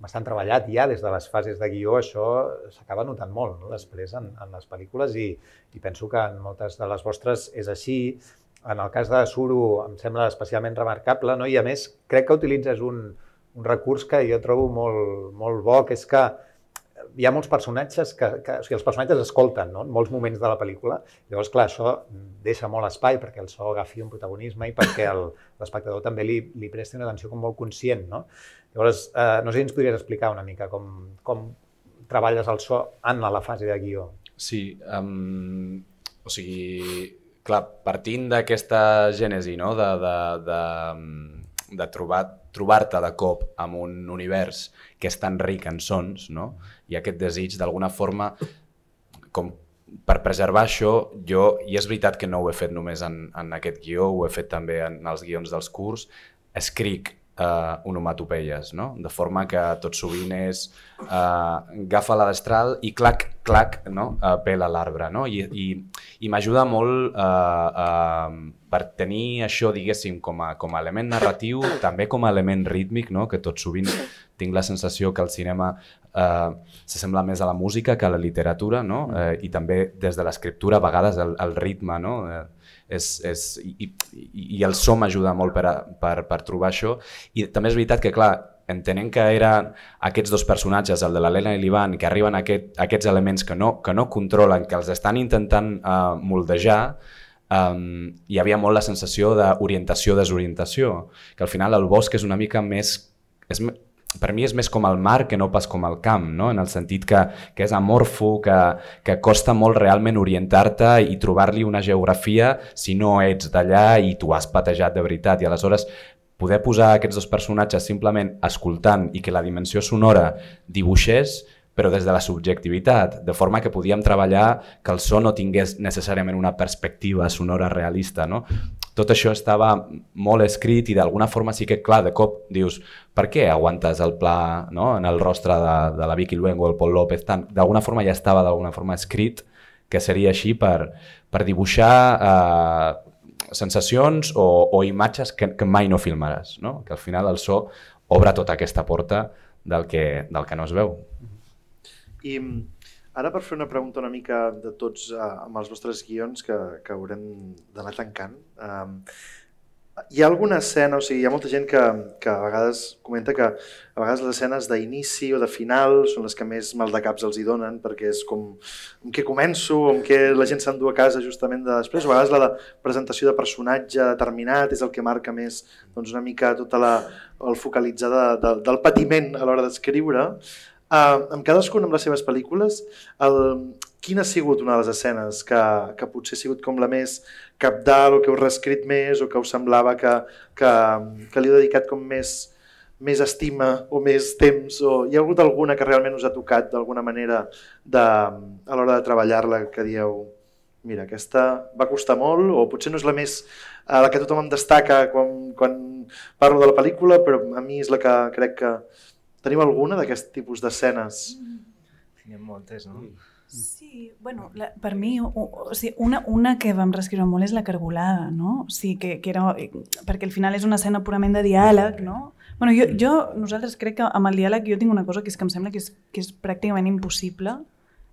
bastant treballat ja des de les fases de guió, això s'acaba notant molt no? després en, en les pel·lícules i, i penso que en moltes de les vostres és així. En el cas de Suro em sembla especialment remarcable no? i a més crec que utilitzes un, un recurs que jo trobo molt, molt bo, que és que hi ha molts personatges que, que o sigui, els personatges escolten no? en molts moments de la pel·lícula. Llavors, clar, això deixa molt espai perquè el so agafi un protagonisme i perquè l'espectador també li, li presti una atenció com molt conscient. No? Llavors, eh, no sé si ens podries explicar una mica com, com treballes el so en la fase de guió. Sí, um, o sigui, clar, partint d'aquesta gènesi, no?, de, de, de, de trobar trobar-te de cop amb un univers que és tan ric en sons, no? i aquest desig d'alguna forma, com per preservar això, jo, i és veritat que no ho he fet només en, en aquest guió, ho he fet també en els guions dels curs, escric eh, onomatopeies, no? de forma que tot sovint és eh, agafa la destral i clac, clac, no? eh, pela l'arbre. No? I, i, i m'ajuda molt eh, eh, per tenir això, diguéssim, com a, com a element narratiu, també com a element rítmic, no? que tot sovint tinc la sensació que el cinema eh, s'assembla més a la música que a la literatura, no? eh, i també des de l'escriptura a vegades el, el ritme, no? Eh, és, és, i, i, i el so m'ajuda molt per, a, per, per trobar això. I també és veritat que, clar, entenent que eren aquests dos personatges, el de l'Helena i l'Ivan, que arriben a, aquest, a aquests elements que no, que no controlen, que els estan intentant uh, moldejar, um, hi havia molt la sensació d'orientació-desorientació, que al final el bosc és una mica més... És, per mi és més com el mar que no pas com el camp, no? en el sentit que, que és amorfo, que, que costa molt realment orientar-te i trobar-li una geografia si no ets d'allà i tu has patejat de veritat. I aleshores poder posar aquests dos personatges simplement escoltant i que la dimensió sonora dibuixés però des de la subjectivitat, de forma que podíem treballar que el so no tingués necessàriament una perspectiva sonora realista. No? Tot això estava molt escrit i d'alguna forma sí que, clar, de cop dius per què aguantes el pla no? en el rostre de, de la Vicky Luengo o el Paul López? D'alguna forma ja estava d'alguna forma escrit que seria així per, per dibuixar eh, sensacions o, o imatges que, que mai no filmaràs, no? que al final el so obre tota aquesta porta del que, del que no es veu. I Ara per fer una pregunta una mica de tots uh, amb els vostres guions que, que haurem d'anar tancant. Um, hi ha alguna escena, o sigui, hi ha molta gent que, que a vegades comenta que a vegades les escenes d'inici o de final són les que més mal de caps els hi donen perquè és com amb què començo, amb què la gent s'endú a casa justament de després, o a vegades la de presentació de personatge determinat és el que marca més doncs, una mica tota la, el focalitzar de, de, del patiment a l'hora d'escriure. Uh, amb cadascun amb les seves pel·lícules, el, quina ha sigut una de les escenes que, que potser ha sigut com la més capdalt o que heu reescrit més o que us semblava que, que, que li heu dedicat com més, més estima o més temps? O hi ha hagut alguna que realment us ha tocat d'alguna manera de, a l'hora de treballar-la que dieu mira, aquesta va costar molt o potser no és la més a la que tothom em destaca quan, quan parlo de la pel·lícula, però a mi és la que crec que Teniu alguna d'aquest tipus d'escenes? N'hi ha moltes, no? Sí, bueno, la, per mi o, o sigui, una, una que vam reescriure molt és la cargolada, no? O sigui, que, que era, perquè al final és una escena purament de diàleg, no? Bueno, jo, jo, nosaltres crec que amb el diàleg jo tinc una cosa que és que em sembla que és, que és pràcticament impossible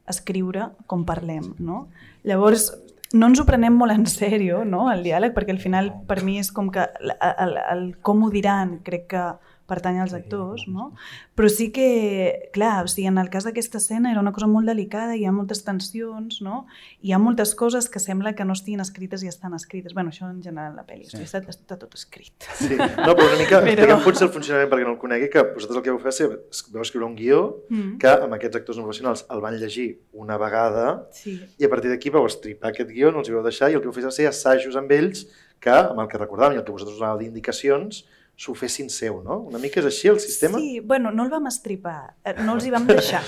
escriure com parlem, no? Llavors, no ens ho prenem molt en sèrio, no?, el diàleg, perquè al final per mi és com que el, el, el com ho diran crec que pertany als actors, no? Però sí que, clar, o sigui, en el cas d'aquesta escena era una cosa molt delicada, hi ha moltes tensions, no? Hi ha moltes coses que sembla que no estiguin escrites i estan escrites. bueno, això en general en la pel·li, sí. està, està tot escrit. Sí, no, però una mica, però... potser el funcionament perquè no el conegui, que vosaltres el que vau fer ser, vau escriure un guió mm. que amb aquests actors no professionals el van llegir una vegada sí. i a partir d'aquí vau estripar aquest guió, no els hi vau deixar i el que vau fer va ser assajos amb ells que, amb el que recordàvem i el que vosaltres us anàveu d'indicacions, s'ho fessin seu, no? Una mica és així el sistema? Sí, bueno, no el vam estripar, eh, no els hi vam deixar.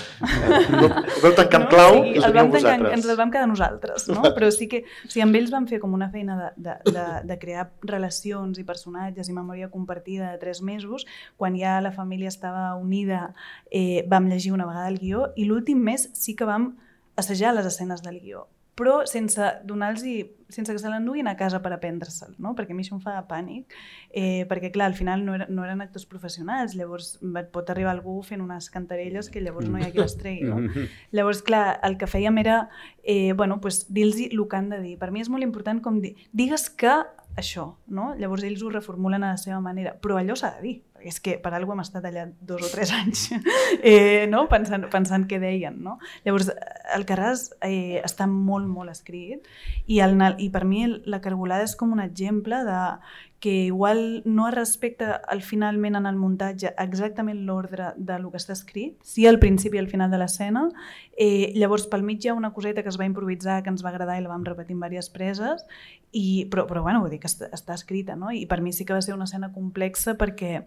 no, ho vau tancar amb clau no? sí, i us veniu vosaltres. Ens el vam quedar nosaltres, no? Però sí que o sigui, amb ells vam fer com una feina de, de, de, de crear relacions i personatges i memòria compartida de tres mesos. Quan ja la família estava unida eh, vam llegir una vegada el guió i l'últim mes sí que vam assajar les escenes del guió però sense donar-los sense que se l'enduguin a casa per aprendre-se'l, no? perquè a mi això em fa pànic, eh, perquè clar, al final no, era, no eren actors professionals, llavors et pot arribar algú fent unes cantarelles que llavors no hi ha qui les tregui. No? Llavors, clar, el que fèiem era eh, bueno, pues, dir-los el que han de dir. Per mi és molt important com dir, digues que això, no? Llavors ells ho reformulen a la seva manera, però allò s'ha de dir, és que per alguna hem estat allà dos o tres anys eh, no? pensant, pensant què deien. No? Llavors, el Carràs eh, està molt, molt escrit i, el, i per mi la cargolada és com un exemple de que igual no es respecta al finalment en el muntatge exactament l'ordre de lo que està escrit, sí al principi i al final de l'escena, eh, llavors pel mig hi ha una coseta que es va improvisar, que ens va agradar i la vam repetir en diverses preses, i, però, però bueno, vull dir que està, està escrita, no? I per mi sí que va ser una escena complexa perquè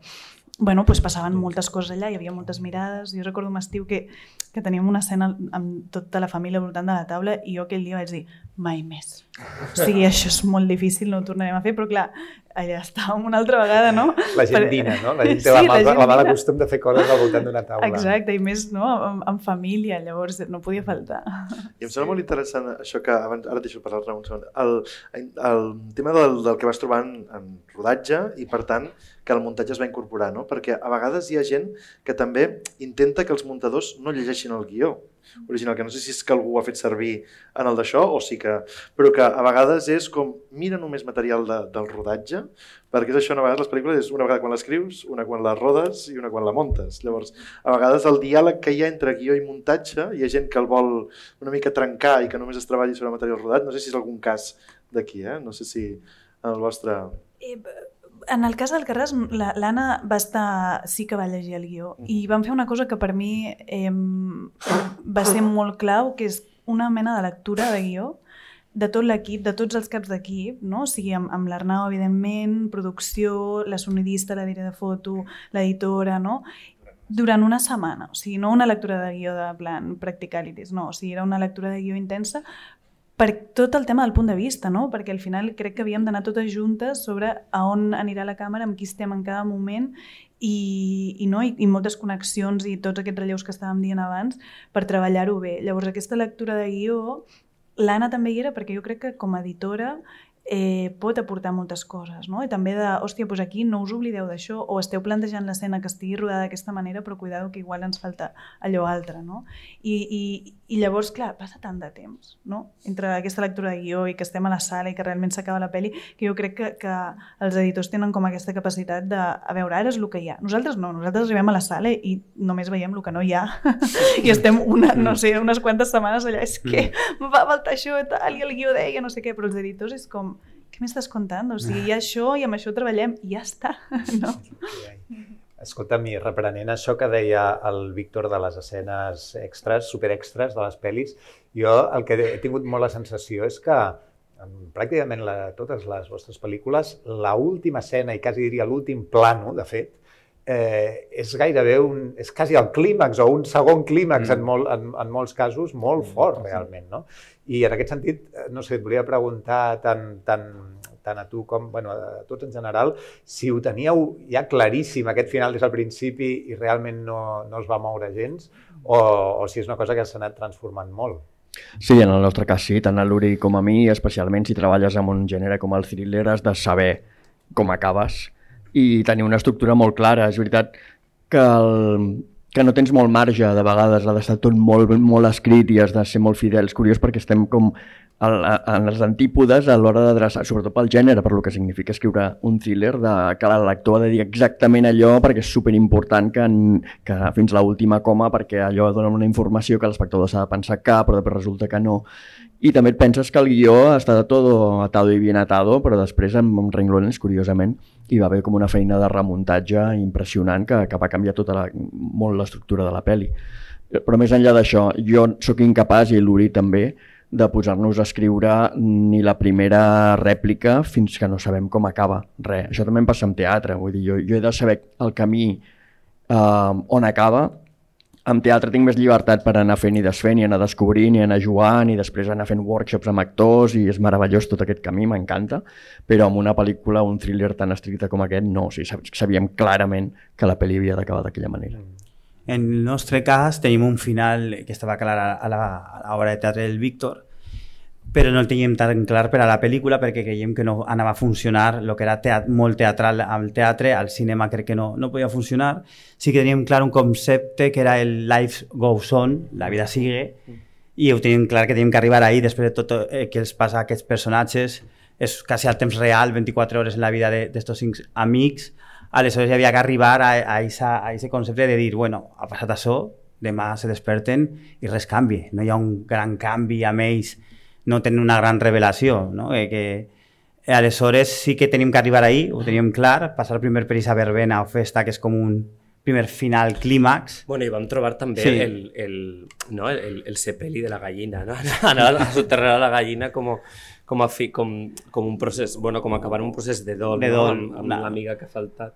bueno, pues passaven moltes coses allà, hi havia moltes mirades. Jo recordo un estiu que, que teníem una escena amb tota la família al voltant de la taula i jo aquell dia vaig dir, mai més. O sigui, això és molt difícil, no ho tornarem a fer, però clar, allà estàvem una altra vegada, no? La gent dina, no? La gent té sí, la, mal, la, la mala costum de fer coses al voltant d'una taula. Exacte, i més no, en, en família, llavors no podia faltar. I em sembla molt interessant això que, abans, ara deixo parlar un segon, el, el tema del, del que vas trobar en, en rodatge i, per tant, que el muntatge es va incorporar, no? Perquè a vegades hi ha gent que també intenta que els muntadors no llegeixin el guió original, que no sé si és que algú ho ha fet servir en el d'això o sí que... Però que a vegades és com, mira només material de, del rodatge, perquè és això, a vegades les pel·lícules és una vegada quan l'escrius, una quan la rodes i una quan la montes. Llavors, a vegades el diàleg que hi ha entre guió i muntatge, hi ha gent que el vol una mica trencar i que només es treballi sobre material rodat, no sé si és algun cas d'aquí, eh? no sé si en el vostre... Eh, en el cas del Carràs, l'Anna va estar, sí que va llegir el guió i vam fer una cosa que per mi eh, va ser molt clau, que és una mena de lectura de guió de tot l'equip, de tots els caps d'equip, no? o sigui, amb, amb l'Arnau, evidentment, producció, la sonidista, la directora de foto, l'editora, no? durant una setmana, o sigui, no una lectura de guió de plan practicalities, no, o sigui, era una lectura de guió intensa per tot el tema del punt de vista, no? perquè al final crec que havíem d'anar totes juntes sobre a on anirà la càmera, amb qui estem en cada moment i, i, no? I, i moltes connexions i tots aquests relleus que estàvem dient abans per treballar-ho bé. Llavors aquesta lectura de guió, l'Anna també hi era perquè jo crec que com a editora eh, pot aportar moltes coses, no? I també de, hòstia, doncs aquí no us oblideu d'això, o esteu plantejant l'escena que estigui rodada d'aquesta manera, però cuidado que igual ens falta allò altre, no? I, i, i llavors, clar, passa tant de temps, no? Entre aquesta lectura de guió i que estem a la sala i que realment s'acaba la pel·li, que jo crec que, que els editors tenen com aquesta capacitat de, a veure, ara és el que hi ha. Nosaltres no, nosaltres arribem a la sala i només veiem el que no hi ha i estem una, no sé, unes quantes setmanes allà, és que mm. va faltar això i tal, i el guió deia no sé què, però els editors és com, què m'estàs contant? O sigui, hi ha això i amb això treballem i ja està. No? Escolta, mi, reprenent això que deia el Víctor de les escenes extras, superextras de les pel·lis, jo el que he tingut molt la sensació és que en pràcticament la, totes les vostres pel·lícules, la última escena, i quasi diria l'últim plano, de fet, eh, és gairebé un, és quasi el clímax o un segon clímax mm. en, molt, en, en molts casos molt mm. fort realment, no? I en aquest sentit, eh, no sé, et volia preguntar tant, tant, tant a tu com bueno, a tots en general, si ho teníeu ja claríssim aquest final des del principi i realment no, no es va moure gens, o, o si és una cosa que s'ha anat transformant molt. Sí, en el nostre cas sí, tant a l'Uri com a mi, especialment si treballes amb un gènere com el thriller, has de saber com acabes i tenir una estructura molt clara. És veritat que el, que no tens molt marge, de vegades ha d'estar tot molt, molt escrit i has de ser molt fidels. Curiós perquè estem com en les antípodes a l'hora d'adreçar, sobretot pel gènere, per lo que significa escriure un thriller, de, que el lector ha de dir exactament allò perquè és superimportant que, en, que fins a l'última coma perquè allò dona una informació que l'espectador s'ha de pensar que, però després resulta que no. I també et penses que el guió està de tot atado i bien atado, però després amb, Renglones, curiosament, hi va haver com una feina de remuntatge impressionant que, que va canviar tota la, molt l'estructura de la pel·li. Però més enllà d'això, jo sóc incapaç, i l'Uri també, de posar-nos a escriure ni la primera rèplica fins que no sabem com acaba. Res. Això també em passa amb teatre. Vull dir, jo, jo he de saber el camí eh, on acaba. Amb teatre tinc més llibertat per anar fent i desfent i anar descobrint i anar jugant i després anar fent workshops amb actors i és meravellós tot aquest camí, m'encanta, però amb una pel·lícula, un thriller tan estricte com aquest, no, o sigui, sabíem clarament que la pel·li havia d'acabar d'aquella manera. En el nostre cas tenim un final que estava clar a l'obra de teatre del Víctor, però no el teníem tan clar per a la pel·lícula perquè creiem que no anava a funcionar el que era teat molt teatral al teatre, al cinema crec que no, no podia funcionar. Sí que teníem clar un concepte que era el life goes on, la vida sigue, i ho teníem clar que teníem que arribar ahir després de tot eh, que els passa a aquests personatges, és quasi al temps real, 24 hores en la vida d'estos cinc amics, aleshores hi havia que arribar a, a, esa, a ese concepte de dir, bueno, ha passat això, demà se desperten i res canvi, no hi ha un gran canvi amb ells, no tenen una gran revelació, no? Eh, que, aleshores sí que tenim que arribar ahí, ho teníem clar, passar primer per aquesta verbena o festa, que és com un primer final clímax. Bueno, i vam trobar també sí. el, el, no? el, el, el sepeli de la gallina, no? anar a soterrar la gallina com, com, a fi, com, com un procés, bueno, com acabar un procés de dol, de dol no? amb, amb l'amiga que ha faltat.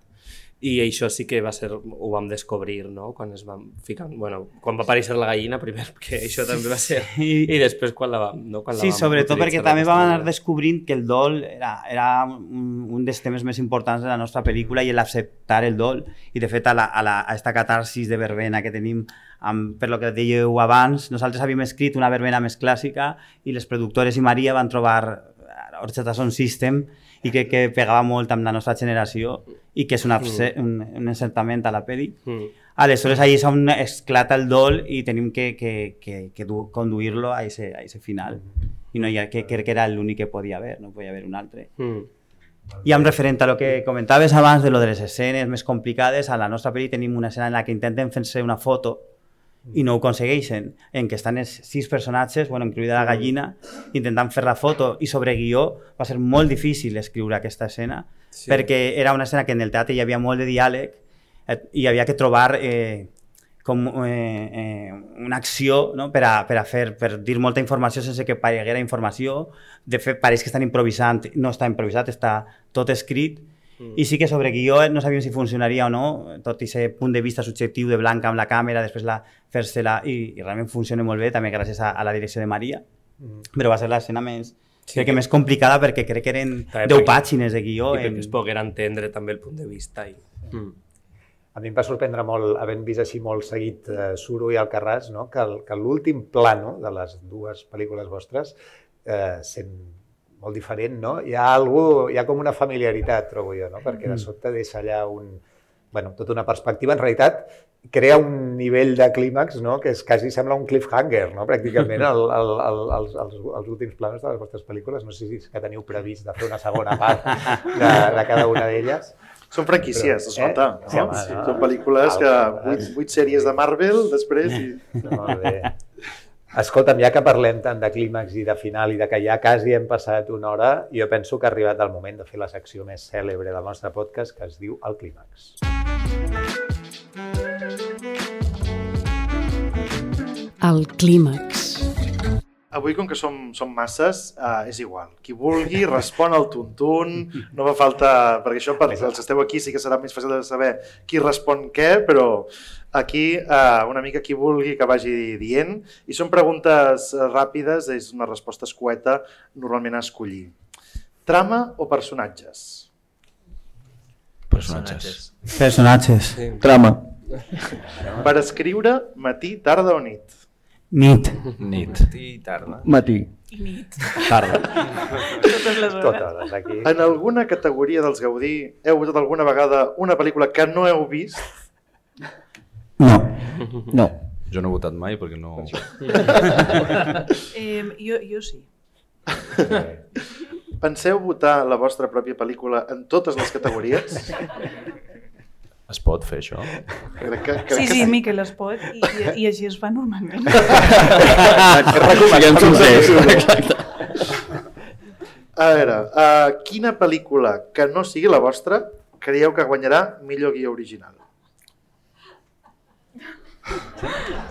I això sí que va ser, ho vam descobrir, no? Quan es vam ficar, bueno, quan va aparèixer la gallina primer, perquè això també va ser, i, i després quan la vam, no? Quan sí, la vam sobretot perquè també vam anar descobrint que el dol era, era un, un dels temes més importants de la nostra pel·lícula i l'acceptar el dol. I de fet, a, la, a, la, a esta catarsis de verbena que tenim amb, per lo que dèieu abans, nosaltres havíem escrit una verbena més clàssica i les productores i Maria van trobar Orchestra Sound System i que, que pegava molt amb la nostra generació i que és una, mm. un, un encertament a la pel·li. Mm. Aleshores, ahí és on esclata el dol i tenim que, que, que, que conduir-lo a ese, a ese final. I no ha, que crec que era l'únic que podia haver, no podia haver un altre. Mm. I amb referent a lo que comentaves abans de lo de les escenes més complicades, a la nostra pel·li tenim una escena en la que intenten fer-se una foto i no ho aconsegueixen, en què estan els sis personatges, bueno, incluïda la gallina, intentant fer la foto i sobre guió va ser molt difícil escriure aquesta escena sí. perquè era una escena que en el teatre hi havia molt de diàleg eh, i havia que trobar eh, com eh, eh, una acció no? per, a, per a fer, per dir molta informació sense que pareguera informació. De fet, pareix que estan improvisant, no està improvisat, està tot escrit Mm. I sí que sobre guió no sabíem si funcionaria o no, tot aquest punt de vista subjectiu de Blanca amb la càmera, després la fer-se-la, i, i realment funciona molt bé, també gràcies a, a la direcció de Maria, mm. però va ser l'escena més, sí, crec que més complicada perquè crec que eren 10 pàgines de guió. I perquè en... es poguera entendre també el punt de vista. I... Mm. A mi em va sorprendre molt, havent vist així molt seguit eh, Suro i Alcarràs, no? que l'últim plano de les dues pel·lícules vostres, eh, sent molt diferent, no? Hi ha, algú, hi ha com una familiaritat, trobo jo, no? perquè de mm. sobte deixa allà un, bueno, tota una perspectiva. En realitat, crea un nivell de clímax no? que és quasi sembla un cliffhanger, no? pràcticament, el, el, el, els, els, els últims planos de les vostres pel·lícules. No sé si és que teniu previst de fer una segona part de, de cada una d'elles. Són franquícies, es nota. Eh? Sí, sí, sí. Són pel·lícules que... Vuit, vuit sèries de Marvel, després... I... Molt bé. Escolta'm, ja que parlem tant de clímax i de final i de que ja quasi hem passat una hora, jo penso que ha arribat el moment de fer la secció més cèlebre del nostre podcast, que es diu El Clímax. El Clímax. Avui, com que som, som masses, uh, és igual. Qui vulgui respon al tuntun, no fa falta... Perquè això, per els que esteu aquí, sí que serà més fàcil de saber qui respon què, però aquí uh, una mica qui vulgui que vagi dient. I són preguntes ràpides, és una resposta escueta, normalment a escollir. Trama o personatges? Personatges. Personatges. Sí. Trama. Per escriure, matí, tarda o nit? Nit. Nit. I tarda. Matí. I nit. Tarda. Totes les hores. Totes, aquí. En alguna categoria dels Gaudí heu votat alguna vegada una pel·lícula que no heu vist? No. No. Jo no he votat mai perquè no... Eh, jo, jo sí. Penseu votar la vostra pròpia pel·lícula en totes les categories? Es pot fer això? Crec que, crec Sí, que sí, Miquel es pot, i, i, i així es fa normalment. Siguem sincers. Exacte. A veure, uh, quina pel·lícula que no sigui la vostra creieu que guanyarà millor guia original?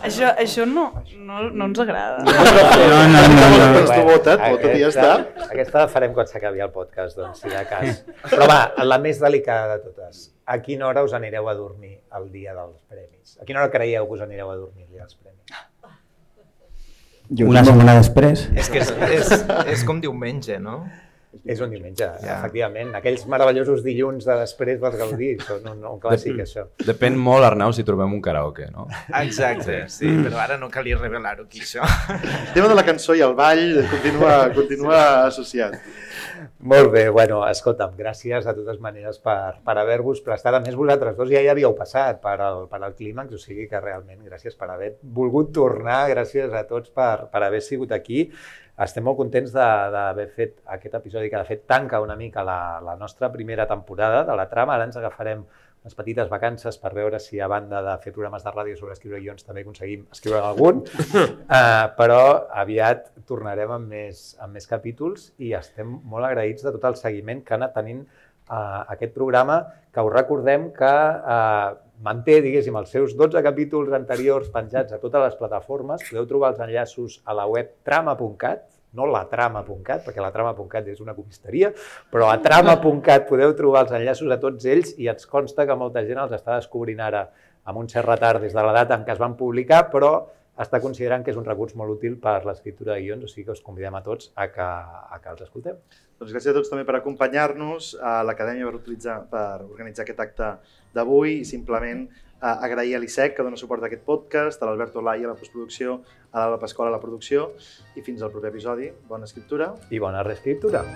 Això això no, no, no ens agrada. No, no, no. no. Doncs tu vota't, vota't i ja està. Aquesta la farem quan s'acabi el podcast, doncs, si de cas. Però va, la més delicada de totes. A quina hora us anireu a dormir el dia dels premis? A quina hora creieu que us anireu a dormir el dia dels premis? Una setmana després. És que és, és, és com diumenge, no? És un diumenge, Ja. efectivament. Aquells meravellosos dilluns de després dels Gaudí, són un, un clàssic, això. Depèn molt, Arnau, si trobem un karaoke, no? Exacte, sí, però ara no calia revelar-ho aquí, això. El tema de la cançó i el ball continua, continua associat. Molt bé, bueno, escolta'm, gràcies de totes maneres per, per haver-vos prestat. A més, vosaltres dos ja hi havíeu passat per al, per al clímax, o sigui que realment gràcies per haver volgut tornar, gràcies a tots per, per haver sigut aquí. Estem molt contents d'haver fet aquest episodi que de fet tanca una mica la, la nostra primera temporada de la trama. Ara ens agafarem unes petites vacances per veure si a banda de fer programes de ràdio sobre escriure guions també aconseguim escriure algun, uh, però aviat tornarem amb més, amb més capítols i estem molt agraïts de tot el seguiment que ha anat tenint uh, aquest programa, que us recordem que uh, manté, diguéssim, els seus 12 capítols anteriors penjats a totes les plataformes. Podeu trobar els enllaços a la web trama.cat, no la trama.cat, perquè la trama.cat és una comisteria, però a trama.cat podeu trobar els enllaços a tots ells i ens consta que molta gent els està descobrint ara amb un cert retard des de la data en què es van publicar, però està considerant que és un recurs molt útil per l'escriptura de guions, o sigui que us convidem a tots a que, a que els escolteu. Doncs gràcies a tots també per acompanyar-nos a l'Acadèmia per, utilitzar, per organitzar aquest acte d'avui i simplement eh, agrair a l'ISEC que dona suport a aquest podcast, a l'Alberto Lai a la postproducció, a l'Alba Pasqual a la producció i fins al proper episodi. Bona escriptura. I bona reescriptura.